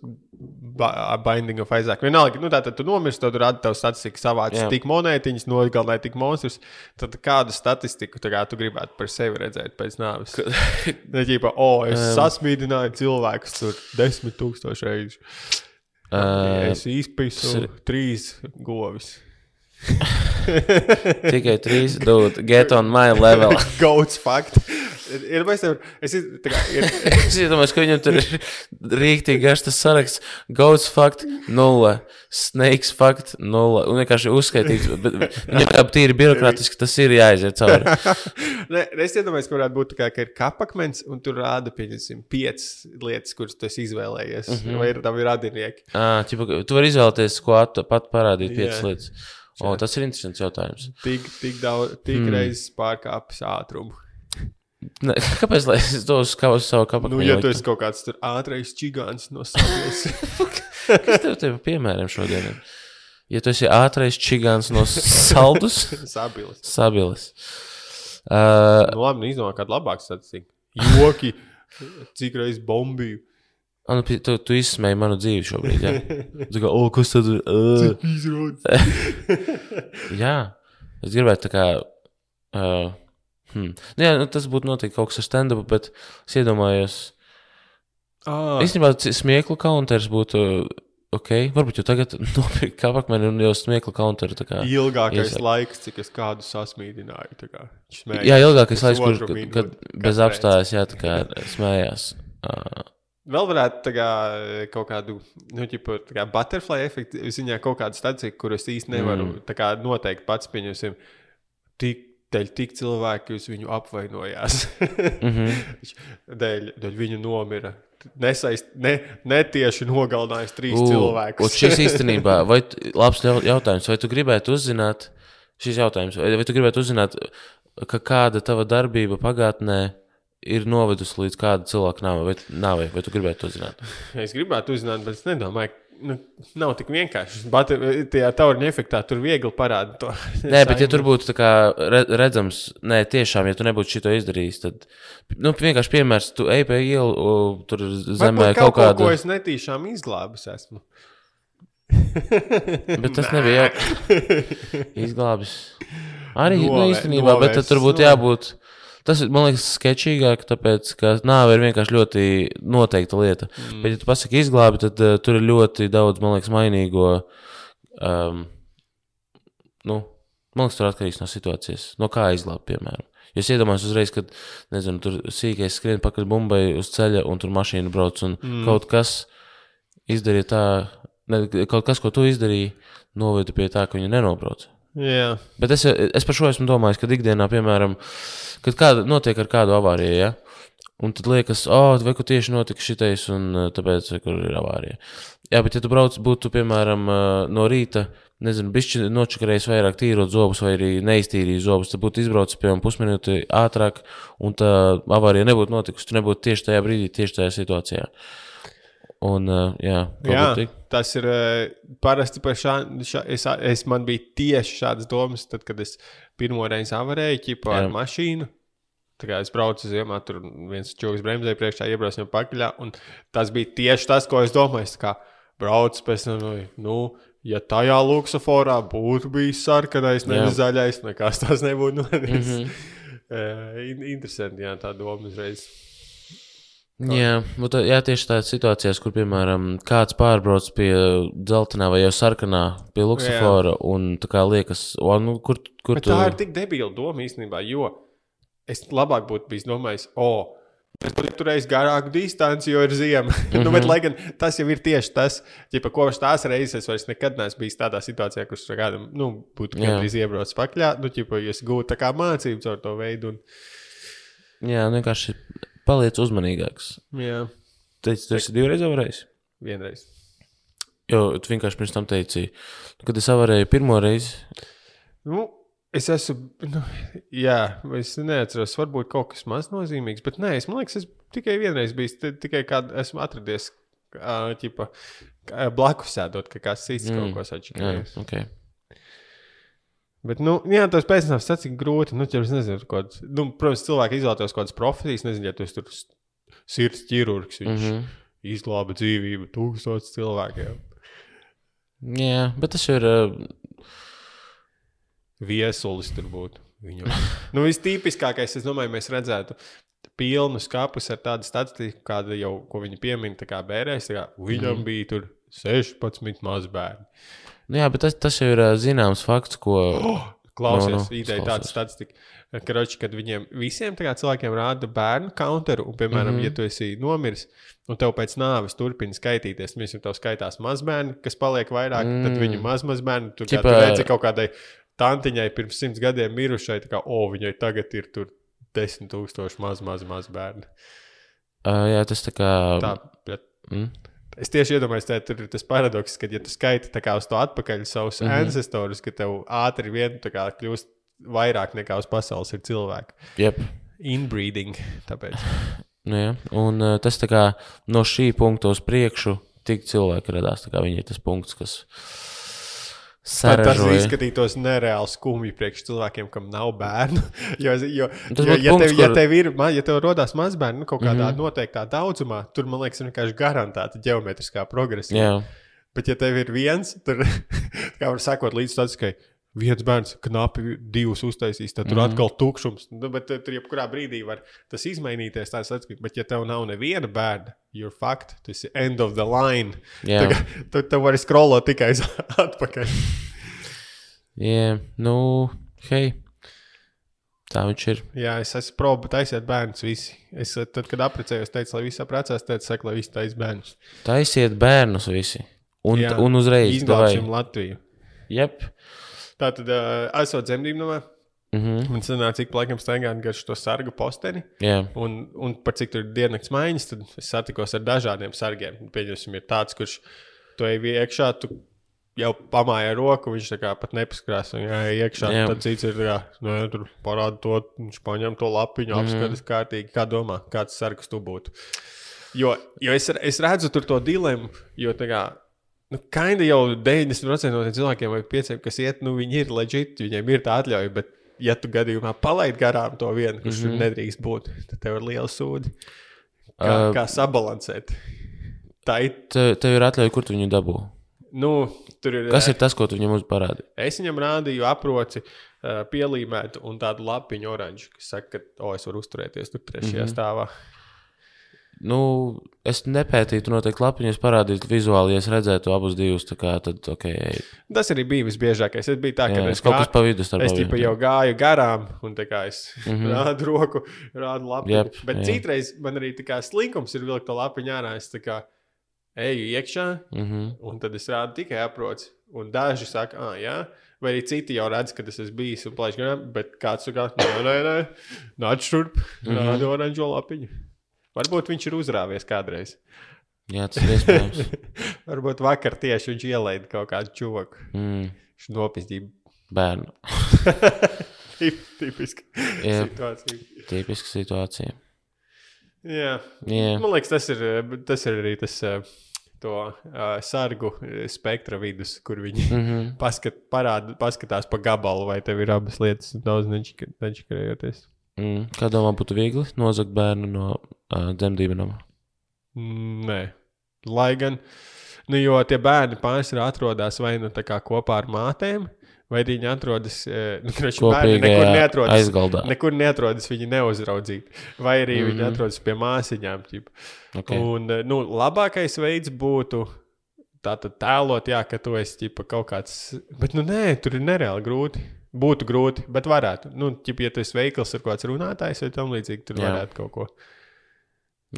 ba Binding of Isaac. Vienalga, nu tā tad tu nomirsti, tad rāda tev statistika savāc Jā. tik monētiņas, nogalināja tik monstrus. Tad kādu statistiku tā kā, tu gribētu par sevi redzēt pēc nāves? Ne ķipa, o, es um, sasmīdināju cilvēkus tur desmit tūkstoši reizes. Uh, Es izpisu trīs govis. tikai trīs dūti. Get on my level. Gauts fakts. Ir, ir, mēs tev, es, tā iedomājos, ka viņam tur ir rīktīgi garš tas saraksts. Gauts fakt, nulle. Snakes fakt, nulle. Un vienkārši uzskaitīts. Viņam kā tīri birokrātiski tas ir jāiziet cauri. ne, es iedomājos, ka varētu būt tā, kā, ka ir kapakmens, un tur rāda, pieņemsim, piecas lietas, kuras tu esi izvēlējies. Mm. -hmm. Vai ir tavi radinieki? À, ķipa, tu vari izvēlēties, ko at, pat parādīt piecas Jā. lietas. O, tas ir interesants jautājums. Tik, tik daudz, tik mm. reizes pārkāpis ātrumu. Ne, kāpēc lai es to uz kā uz savu kapaku? Nu, ja tu esi kaut kāds tur ātrais čigāns no savas, Kas tev tev piemēram šodien? ir? Ja tu esi ātrais čigāns no saldus, sabilis. sabilis. Uh, Nu, labi, nu, izdomā kādu labāku statistiku. Joki, cik reizes bombiju. Ah, nu, tu, tu izsmēji manu dzīvi šobrīd. Jā, tā kā, oh, kas tad ir? Uh, jā, es gribētu tā kā. Uh, hmm. nu, jā, nu, tas būtu noteikti kaut kas ar stand-up, bet es iedomājos, Ah, īstenībā smieklu counters būtu. Ok, varbūt jau tagad nopirkt kāpakmeni un jau smieklu counteru. ilgākais Iesa- laiks, cik es kādu sasmīdināju. kā smējās Jā, ilgākais laiks, kur, kad, kad bez apstājas, jā, tā kā smējās. Uh, Vēl varētu kā, kaut kādu, nu, ķipa, kā butterfly efektu ziņā, kaut kādu staciju, kur es īsti nevaru mm. kā noteikt pats, pieņemsim, tik, dēļ tik cilvēku jūs viņu apvainojās. mm -hmm. dēļ, dēļ viņa nomira. Nesaist, ne, netieši nogalinājis trīs Un cilvēkus. šis īstenībā, vai labs jau- jautājums, vai tu gribētu uzzināt, šis jautājums, vai, vai tu gribētu uzzināt, ka kāda tava darbība pagātnē ir novedusi līdz kāda cilvēka nāvei, vai, nāvei, vai tu gribētu to zināt? Es gribētu uzzināt, bet es nedomāju, nu, nav tik vienkārši. Bet tajā tauriņa efektā tur viegli parādīt to. Nē, bet ja tur būtu kā re- redzams, nē, tiešām, ja tu nebūtu šito izdarījis, tad, nu, vienkārši piemērs, tu ej pa ielu, tur zemē kaut ko, kādu. ko es netīšām izglābis esmu. Bet tas nebija izglābis. Arī nu, Novē- īstenībā, bet tad tur būtu jābūt. Tas ir, man liekas, sketčīgāk, tāpēc, ka nāve ir vienkārši ļoti noteikta lieta. Mm. Bet, ja tu pasaki izglābi, tad uh, tur ir ļoti daudz, man liekas, mainīgo. Um, nu, man liekas, tur atkarīgs no situācijas. No kā izglābt, piemēram. Es iedomājos uzreiz, kad, nezinu, tur sīkais skrien pakaļ bumbai uz ceļa, un tur mašīna brauc, un mm. kaut kas izdarīja tā, ne, kaut kas, ko tu izdarīji, noveda pie tā, ka viņa nenobrauc. Jā, Bet es, es par šo esmu domājis, ka ikdienā, piemēram, kad kāda notiek ar kādu avāriju, ja? un tad liekas, oh, vai kur tieši notika šitais, un uh, tāpēc, kur ir avārija. Jā, bet ja tu brauc, būtu, piemēram, uh, no rīta, nezinu, bišķi nočakarējis vairāk tīrot zobus, vai arī neiztīrījis zobus, tad būtu izbraucis, piemēram, pusminūti ātrāk, un tā avārija nebūtu notikusi, tu nebūtu tieši tajā brīdī, tieši tajā situācijā. Un, uh, jā, jā tas ir eh, parasti par šādu. Šā, es, es man bija tieši šādas domas, tad, kad es pirmo reizi avarēju ķipu ar Jā. mašīnu. Tā kā es braucu ziemā, tur viens čūlis bremzēja priekšā, iebraucu viņam pakaļ. un Tas bija tieši tas, ko es domāju. Es kā braucu pēc tam, nu, nu, ja tajā luksusforā būtu bijis sarkanais, nevis zaļais, nekas tas nebūtu. Mhm. Mm -hmm. Interesanti, jā, tā doma uzreiz. Jā, bet, jā, tieši tādas situācijas, kur, piemēram, kāds pārbrauc pie dzeltenā vai jau sarkanā, pie luksofora, un tā kā liekas, o, nu, kur, kur Bet tu... tā ir tik debila doma īstenībā, jo es labāk būtu bijis domājis, o, es būtu turējis garāku distanci, jo ir ziema. Mm -hmm. nu, bet, lai gan tas jau ir tieši tas, ja kopš tās reizes es vairs nekad neesmu bijis tādā situācijā, kurš kādam nu, būtu gandrīz iebraucis pakaļ. Nu, ķipa, es gūtu tā kā mācību caur to veidu. Un, Jā, nu, vienkārši paliec uzmanīgāks. jā, Teici, tu esi divreiz avarējis? vienreiz. Jo tu vienkārši pirms tam teici, kad es avarēju pirmo reizi. Nu, es esmu. Nu, jā, es neatceros, varbūt kaut kas maz nozīmīgs, bet nē, es man liekas, es tikai vienreiz biju, tikai kādu esmu atradies. Ķipa, kā- blakus sēdot, ka kāds cits mm. kaut ko Jā, sačakarējis. okay. Bet, nu, jā, tas pēcnāvs tas cik grūti. Nu, ja nezinu, kāds, nu, protams, cilvēki izvēlētos kādas profesijas, nezinu, ja tu esi sirds ķirurgs, viņš mm. -hmm. izglāba dzīvību tūkstotis cilvēkiem. Jā, bet tas ir. Uh, Viesulis tur būtu. Viņam. nu, vistīpiskākais, es domāju, mēs redzētu pilnus kapus ar tādu statistiku, kāda jau, ko viņi piemin, tā kā bērēs. Tā kā viņam mm. bija tur 16 mazbērni. Nu, jā, bet tas, tas jau ir zināms fakts, ko. Oh, klausies, Nu, no, nu, no, ideja tāda klausies. statistika. Karoči, kad viņiem visiem cilvēkiem rāda bērnu counteru, un, piemēram, mm -hmm. ja tu esi nomiris, un tev pēc nāves turpina skaitīties, tad tev skaitās mazbērni, kas paliek vairāk, mm. tad viņu mazmazbērni tur Ķipa- kā, redzi kaut kādai tantiņai pirms simts gadiem mirušai, tā kā, o, viņai tagad ir tur desmit tūkstoši maz, maz, maz bērni. Uh, jā, tas tā kā. Tā, bet Mm. Es tieši iedomājos, ka tur ir tas paradoks, ka, ja tu skaiti uz to atpakaļ savus mm. -hmm. ancestorus, ka tev ātri vien kļūst vairāk nekā uz pasaules ir cilvēki. Jep. Inbreeding. Tāpēc. Nu, jā. Un uh, tas kā no šī punkta uz priekšu tik cilvēki radās. Viņi ir tas punkts, kas Tā, tas saražoja. izskatītos nereāli skumji priekš cilvēkiem, kam nav bērnu. jo, jo, jo būtu ja, punkts, tev, ja kur- tev ir, ja tev rodas mazbērni nu, kaut kādā mm. -hmm. noteiktā daudzumā, tur man liekas, ir vienkārši garantēta geometriskā progresija. Jā, Bet, ja tev ir viens, tad, kā var sakot, līdz tam, ka viens bērns knapi divus uztaisīs, tad tur mm. -hmm. atkal tukšums. Nu, bet eh, tur jebkurā brīdī var tas izmainīties. Tas atskatīt, bet, ja tev nav neviena bērna, you're fucked. Tas ir end of the line. jā. Tagad, tu, tu vari scrollot tikai atpakaļ. jā. Nu, hei. Tā viņš ir. Jā, es esmu proba, taisiet bērnus visi. Es eh, tad, kad apprecējos, teicu, lai visi apprecēs, teicu, saka, lai visi taisa bērnus. Taisiet bērnus visi. Un, Jā. un uzreiz. Izglābsim. Latviju. Jep. Tā tad, uh, esot dzemdību namā, Mhm. man sanāca, cik laikam staigāt garš to sargu posteni. Jā. Un, un par cik tur ir diennakts maiņas, tad es satikos ar dažādiem sargiem. Pieņemsim, ir tāds, kurš to ej iekšā, tu jau pamāja roku, viņš tā kā pat nepaskrās. Un, jā, iekšā, jā. tad cits ir kā, nu, tur parāda to, viņš paņem to lapiņu, Mhm. apskatās kārtīgi. Kā domā, kāds sargs tu būtu? Jo, jo es, es redzu tur to dilemmu, jo tā kā. Nu, Kaini jau 90% no cilvēkiem, vai 5, kas iet, nu, viņi ir leģitīvi, viņiem ir tā atļauja. Bet, ja tu gadījumā palaidi garām to vienu, kurš mm. -hmm. nedrīkst būt, tad tev ir liela sūdi. Kā, Uh, kā sabalansēt? Tā ir. Tev, tev ir atļauja, kur tu viņu dabū. Nu, ir. Kas ir tas, ko tu viņam uzparādi? Es viņam rādīju aproci, pielīmētu un tādu lapiņu oranžu, kas saka, ka, o, es varu uzturēties tur trešajā mm -hmm. stāvā. Nu, es nepētītu noteikti lapiņus, parādītu vizuāli, ja es redzētu abus divus. Kā, tad, okay. Tas arī bija visbiežākais. Es biju tā, ka jā, es es kaut gā- kas pa vidu starp Es tipa, jau gāju garām, un tā kā es mm. -hmm. rādu roku, rādu lapu. Jep, Bet jā. citreiz man arī tā kā slinkums ir vilkt to lapiņu ārā. Es tā kā eju iekšā, Mhm. un tad es rādu tikai aproci. Un daži saka, ah, jā. Vai arī citi jau redz, ka tas esmu bijis un plakāts garām, bet kāds saka, nē, nē, nē, nāc šurp, Mhm. rādu oranžo lapiņu. Varbūt viņš ir uzrāvies kādreiz. Jā, tas ir iespējams. Varbūt vakar tieši viņš ielaida kaut kādu čūku. Mm, Viņš nopietni bērnu. tipiski Jā. situācija. Tipiska situācija. Jā. Jā, Man liekas, tas ir, tas ir arī tas eh, to, uh, sargu spektra vidus, kur viņi mm -hmm. paskat, parāda, paskatās pa gabalu, vai tev ir abas lietas daudz nečakarējoties. mm. Kā domā, būtu viegli nozagt bērnu no uh, dzemdību nama? Mm, Nē, lai gan, nu, jo tie bērni pārsvarā atrodas vai nu kopā ar mātēm, vai viņi atrodas, eh, nu, kurš bērni nekur neatrodas. aizgaldā. Nekur neatrodas viņi neuzraudzīti, vai arī mm -hmm. viņi Mhm. atrodas pie māsiņām. Ķip. Okay. Un eh, nu, labākais veids būtu tātad tēlot, jā, ka tu esi ķipa, kaut kāds. Bet, nu, nē, tur ir nereāli grūti. Būtu grūti, bet varētu. Nu, ķipa, ja tu esi veikls ar kāds runātājs vai tam līdzīgi, tur jā. varētu kaut ko.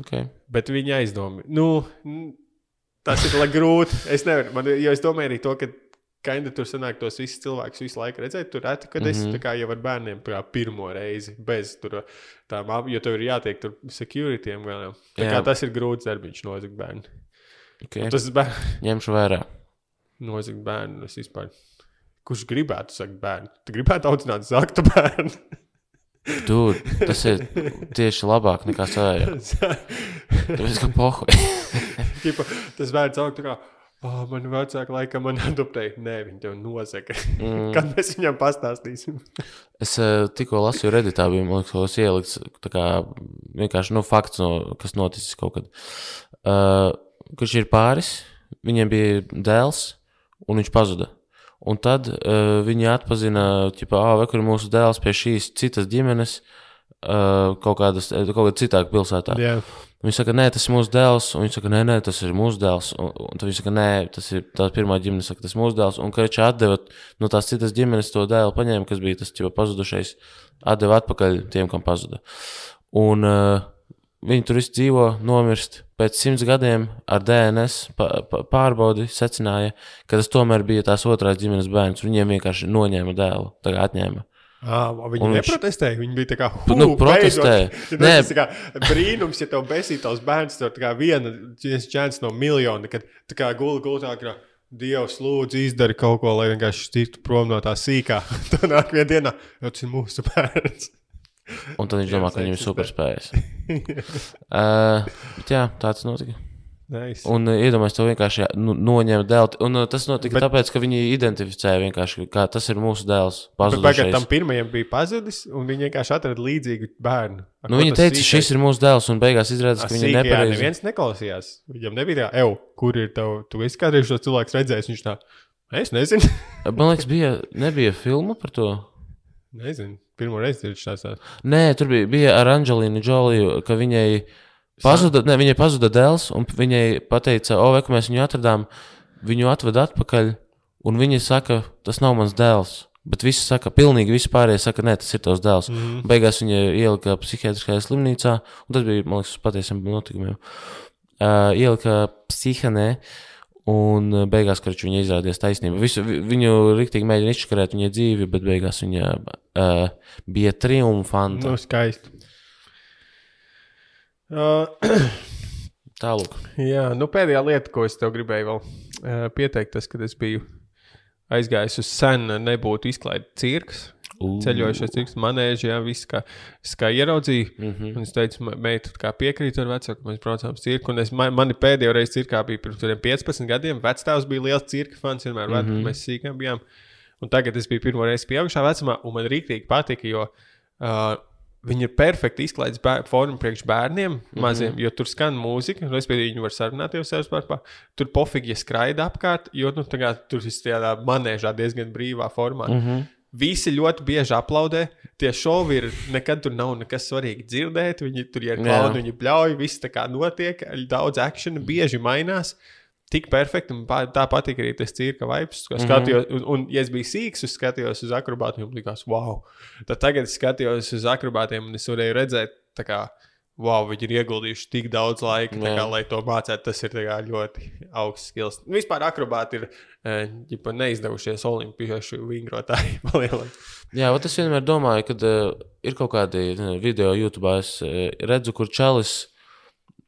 Okay. Bet viņa aizdomā. Nu, tas ir grūti. Es nevaru, man, jo es domāju arī to, ka. Kaini tur sanāk tos visus cilvēkus visu laiku redzēt. Tur reti, kad mm -hmm. Mhm. es tā kā jau ar bērniem pirmo reizi bez tur tām jo tev ir jātiek tur kā Jā. tas ir grūts darbiņš nozagt bērnu. Okay. Un Tas ir bērns. Ņemšu vērā. nozagt bērnu. Vispār. Kurš gribētu sakt bērnu? Tu gribētu audzināt zaktu bērnu. Tu, tas ir tieši labāk nekā sēja. Tāpēc, ka pohu. Tas bērns aug tā kā. Oh, man vecāki laikam man adoptēja. Nē, viņi tev nosaka. Mm. Kad mēs viņam pastāstīsim? es tikko lasīju redītā, bija liekas, ielikts tā kā vienkārši nu, fakts, no, kas noticis kaut kad. Uh, kurš ir pāris, viņiem bija dēls, un viņš pazuda. Un tad uh, viņi atpazina, ka, ah, kur ir mūsu dēls pie šīs citas ģimenes, uh, kaut, kādas, kaut kādā citā pilsētā. Yeah. Viņi saka, nē, tas ir mūsu dēls, un viņi saka, nē, nē, tas ir mūsu dēls. Un, un tad viņi saka, nē, tas ir tā pirmā ģimene, saka, tas ir mūsu dēls. Un viņš atdeva no tās citas ģimenes to dēlu, paņēma, kas bija tas jau pazudušais, atdeva atpakaļ tiem, kam pazuda. Un uh, viņi tur dzīvo, nomirst. Pēc simts gadiem ar DNS pārbaudi secināja, ka tas tomēr bija tās otrās ģimenes bērns. Viņiem vienkārši noņēma dēlu, tagad atņēma. Ah, viņi viņš- neprotestēja. Viņi bija tā kā. Nu, protestēja. Nē, tas ir kā brīnums, ja tev besītos bērns, tā kā viena čēns no miljona, kad tā kā guli gultā, ka Dievs lūdzu izdari kaut ko, lai vienkārši tiktu prom no tā sīkā. Tad nāk vienā dienā, jo tas ir mūsu bērns. Un tad viņš domā, ka viņam ir superspējas. uh, jā, tā tas notika. Nice. Un uh, iedomājieties, to vienkārši nu, noņēma dēlu. Un uh, tas notika Bet- tāpēc, ka viņi identificēja vienkārši, ka tas ir mūsu dēls. Tagad tam pirmajam bija pazudis, un viņi vienkārši atrada līdzīgu bērnu. Nu, viņi teica, sīkais- šis ir mūsu dēls, un beigās izrādās, ka viņi nepareizi. Neviens neklausījās. Viņam nebija tā, evo, kur ir tev, tu esi kādreiz šo cilvēku redzējis. Viņš tā, es nezinu. Man liekas, bija, nebija filma par to. Nezinu. Pirmo reizi ir šāds. Nē, tur bija, bija ar Anģelīnu Džoliju, ka viņai pazuda, ne, viņai pazuda dēls, un viņai teica, o, vai ka mēs viņu atradām, viņu atveda atpakaļ, un viņa saka, tas nav mans dēls. Bet visi saka, pilnīgi visi pārējie saka, nē, tas ir tavs dēls. Mm -hmm. Beigās viņa ielika psihiatriskajā slimnīcā, un tas bija, man liekas, uz patiesiem notikumiem. Uh, ielika psihanē, un uh, beigās, kad viņa izrādījās taisnība. Visu, vi- viņu rīktīgi mēģina izškarēt viņai dzīvi, bet beigās viņa uh, bija triumfanta. Nu, skaisti. Uh, Tālāk. jā, nu pēdējā lieta, ko es tev gribēju vēl uh, pieteikt, tas, kad es biju aizgājis uz senu, nebūtu izklaidēts cirks. Ceļojušais cirks, manēži, jā, viss kā, es kā ieraudzīju. Mm. -hmm. Un es teicu, "Ma- meita, kā piekrīt ar vecāku, mēs braucām uz cirku. Un es, man, mani pēdējo reizi cirkā bija pirms kādiem 15 gadiem. Vecāks bija liels cirka fans, vienmēr mm. -hmm. mēs sīkām bijām. Un tagad es biju pirmo reizi pieaugušā vecumā, un man rīktīgi patika, jo uh, viņi ir perfekti izklaides bēr, forma priekš bērniem, mm -hmm. maziem, jo tur skan mūzika, un respektīvi viņi var sarunāt jau sev starpā. Tur pofīgi, ja skraida apkārt, jo nu, tagad, tur viss tādā manēžā diezgan brīvā formā. Mm -hmm. Visi ļoti bieži aplaudē. Tie šovi ir nekad tur nav nekas svarīgi dzirdēt. Viņi tur ir klauni, viņi bļauj, viss tā kā notiek. Daudz akciju bieži mainās. Tik perfekti, un pa- tā patīk arī tas cirka vibes. Mm -hmm. skatījos, un, un, ja es biju sīgs, es skatījos uz akrobātiem, un likās, wow. Tad tagad es skatījos uz akrobātiem, un es varēju redzēt, kā, wow, viņi ir ieguldījuši tik daudz laika, kā, lai to mācītu. Tas ir kā, ļoti augsts skills. Vispār akrobāti ir eh, ģipa, neizdevušies olimpiešu vingrotāji. Jā, ot es vienmēr domāju, ka uh, ir kaut kādi ne, video YouTube. Es uh, redzu, kur čalis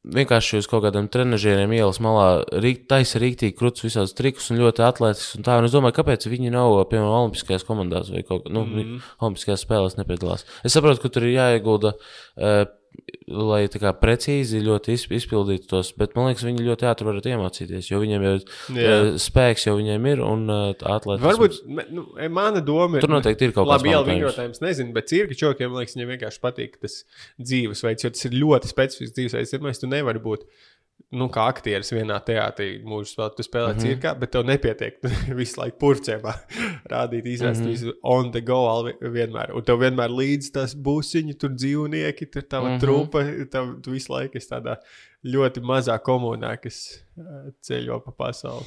vienkārši uz kaut kādiem trenižieriem ielas malā rīk, taisa rīktīgi krūtis visādus trikus un ļoti atletisks. Un tā, un es domāju, kāpēc viņi nav, piemēram, Olimpiskajās komandās vai kaut kā, nu, mm. Olimpiskajās spēlēs nepiedalās. Es saprotu, ka tur ir jāiegulda. Uh, Lai tā kā precīzi ļoti izp- izpildītu tos, bet man liekas, viņi ļoti ātri varētu iemācīties, jo viņiem jau Jā. uh, spēks jau viņiem ir un uh, atlētības. Varbūt me- nu, e, mana doma ir. Tur noteikti ir kaut kāds Labi, jau vingrotājums nezinu, bet cirka čokiem, man liekas, viņiem vienkārši patīk tas dzīvesveids, jo tas ir ļoti specifisks dzīvesveids. Pirmais, tu nevari būt. Nu, kā aktieris vienā teātrī mūžā spēlē, tu spēlē mm. -hmm. cirkā, bet tev nepietiek visu laiku purcēmā rādīt, izrādīt mm. -hmm. visu on the go vienmēr. Un tev vienmēr līdzi tas būsiņi, tur dzīvnieki, tur tava mm. -hmm. trupa, tev, tu visu laiku esi tādā ļoti mazā komunā, kas ā, ceļo pa pasauli.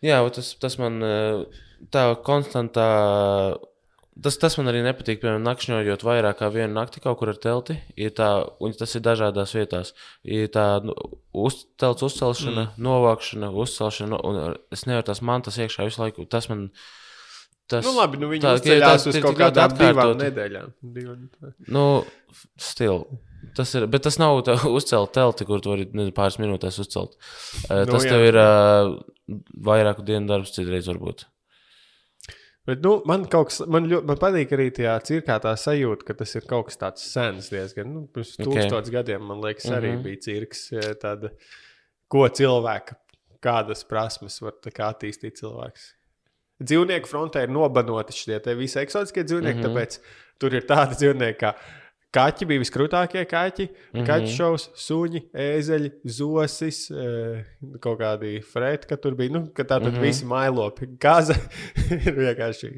Jā, tas, tas man eh, tā konstantā. Tas, tas man arī nepatīk. Piemēram, nakšņojot vairāk kā vienu nakti kaut kur ar telti. Ir tā, un tas ir dažādās vietās. Ir tā nu, uz, telts uzcelšana, mm. novākšana, uzcelšana. Un es nevaru tās mantas iekšā visu laiku. Tas man. Tas, Nu, labi, nu viņi tā, uzceļās tas- uz kaut kādām divām nedēļām. Divi- Nu, stil. Tas ir, bet tas nav tā, uzcelt telti, kur tu vari nezinu, pāris minūtēs uzcelt. Uh, Nu, tas jā. tev ir uh, vairāku dienu darbs, citreiz varbūt. Bet, nu, man kaut kas, man, ļoti, man patīk arī tajā cirkā tā sajūta, ka tas ir kaut kas tāds sens diezgan. Nu, pirms Ok. tūkstotis gadiem, man liekas, arī Mhm. bija cirks. Tāda, ko cilvēka, kādas prasmes var kā attīstīt cilvēks. Dzīvnieku frontē ir nobanoti šie te visi eksotiskie dzīvnieki, mm. -hmm. tāpēc tur ir tādi dzīvnieki, kā kaķi bija viskrūtākie kaķi, mm -hmm. kaķu šovs, suņi, ēzeļi, zosis, eh, kaut kādi frēti, ka tur bija, nu, ka tā tad mm. -hmm. visi mailopi, gaza ir vienkārši.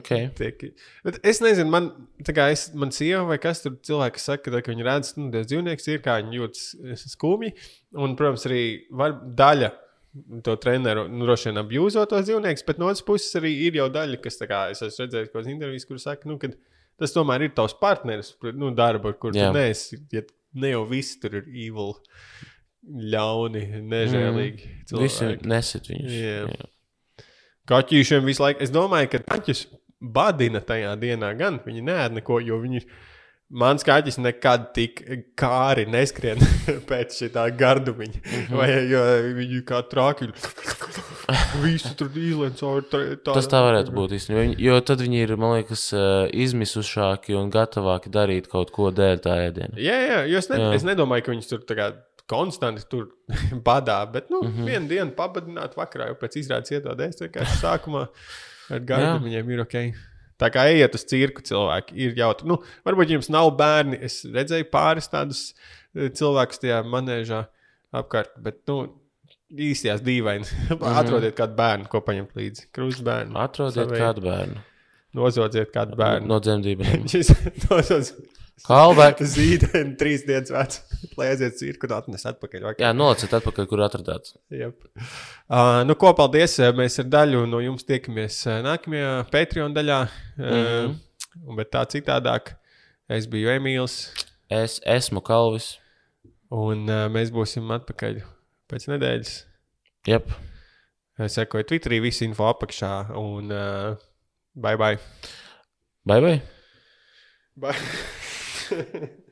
Okay. Tiek. Bet es nezinu, man, kā es, man sieva vai kas tur cilvēki saka, ka, viņi redz, nu, tas dzīvnieks ir kā viņi jūtas skumji. Un, protams, arī var, daļa to treneru nu, droši vien apjūzo tos dzīvniekus, bet no otras puses arī ir jau daļa, kas, kā es esmu redzējis, kādas intervijas, kur saka, nu, ka tas tomēr ir tavs partneris, nu, darba, ar kur Jā. tu neesi, ja ne jau visi tur ir evil, ļauni, nežēlīgi. Mm. Visi nesit viņus. Jā. Jā. Kaķīšiem visu laiku. Es domāju, ka kaķis badina tajā dienā, gan viņi nē, neko, jo viņi. Mans kaķis nekad tik kāri neskrien pēc šī gardumiņa. Mm. -hmm. Vai jo viņi kā trāki visu tur izlaiž cauri. Tā, Tas tā varētu būt īstenībā. Viņi- Jo tad viņi ir, man liekas, eh, izmisušāki un gatavāki darīt kaut ko dēļ tā ēdiena. Jā, jā, jo es, ne, Jā. es nedomāju, ka viņus tur tā kā konstanti tur badā, bet nu, mm. -hmm. vienu dienu pabadināt vakarā, jau pēc izrādes iedodēs. Vienkārši sākumā ar gardu viņiem ir ok. Tā kā ejiet uz cirku, cilvēki ir jautri. Nu, varbūt jums nav bērni. Es redzēju pāris tādus eh, cilvēkus tajā manēžā apkārt, bet nu, īstajās dīvaini. Mhm. Atrodiet kādu bērnu, ko paņemt līdzi. Krustbērnu. Atrodiet Savēju. kādu bērnu Nozodziet kādu bērnu. no dzemdībām. Šis nozodz Callback. zīdaiņu, trīs dienas vecs. Lai aiziet cirku, atnes atpakaļ. Vakar. Jā, nolaiciet atpakaļ, kur atradāt. Yep. Uh, nu, ko paldies. uh, Mēs ar daļu no jums tiekamies uh, nākamajā Patreon daļā. Uh, mm. -hmm. Bet tā citādāk. Es biju Emīls, Es esmu Kalvis. un uh, mēs būsim atpakaļ pēc nedēļas. Jep. Sekoju Twitterī, visu info apakšā. Un uh, bye bye! Bye bye! bye.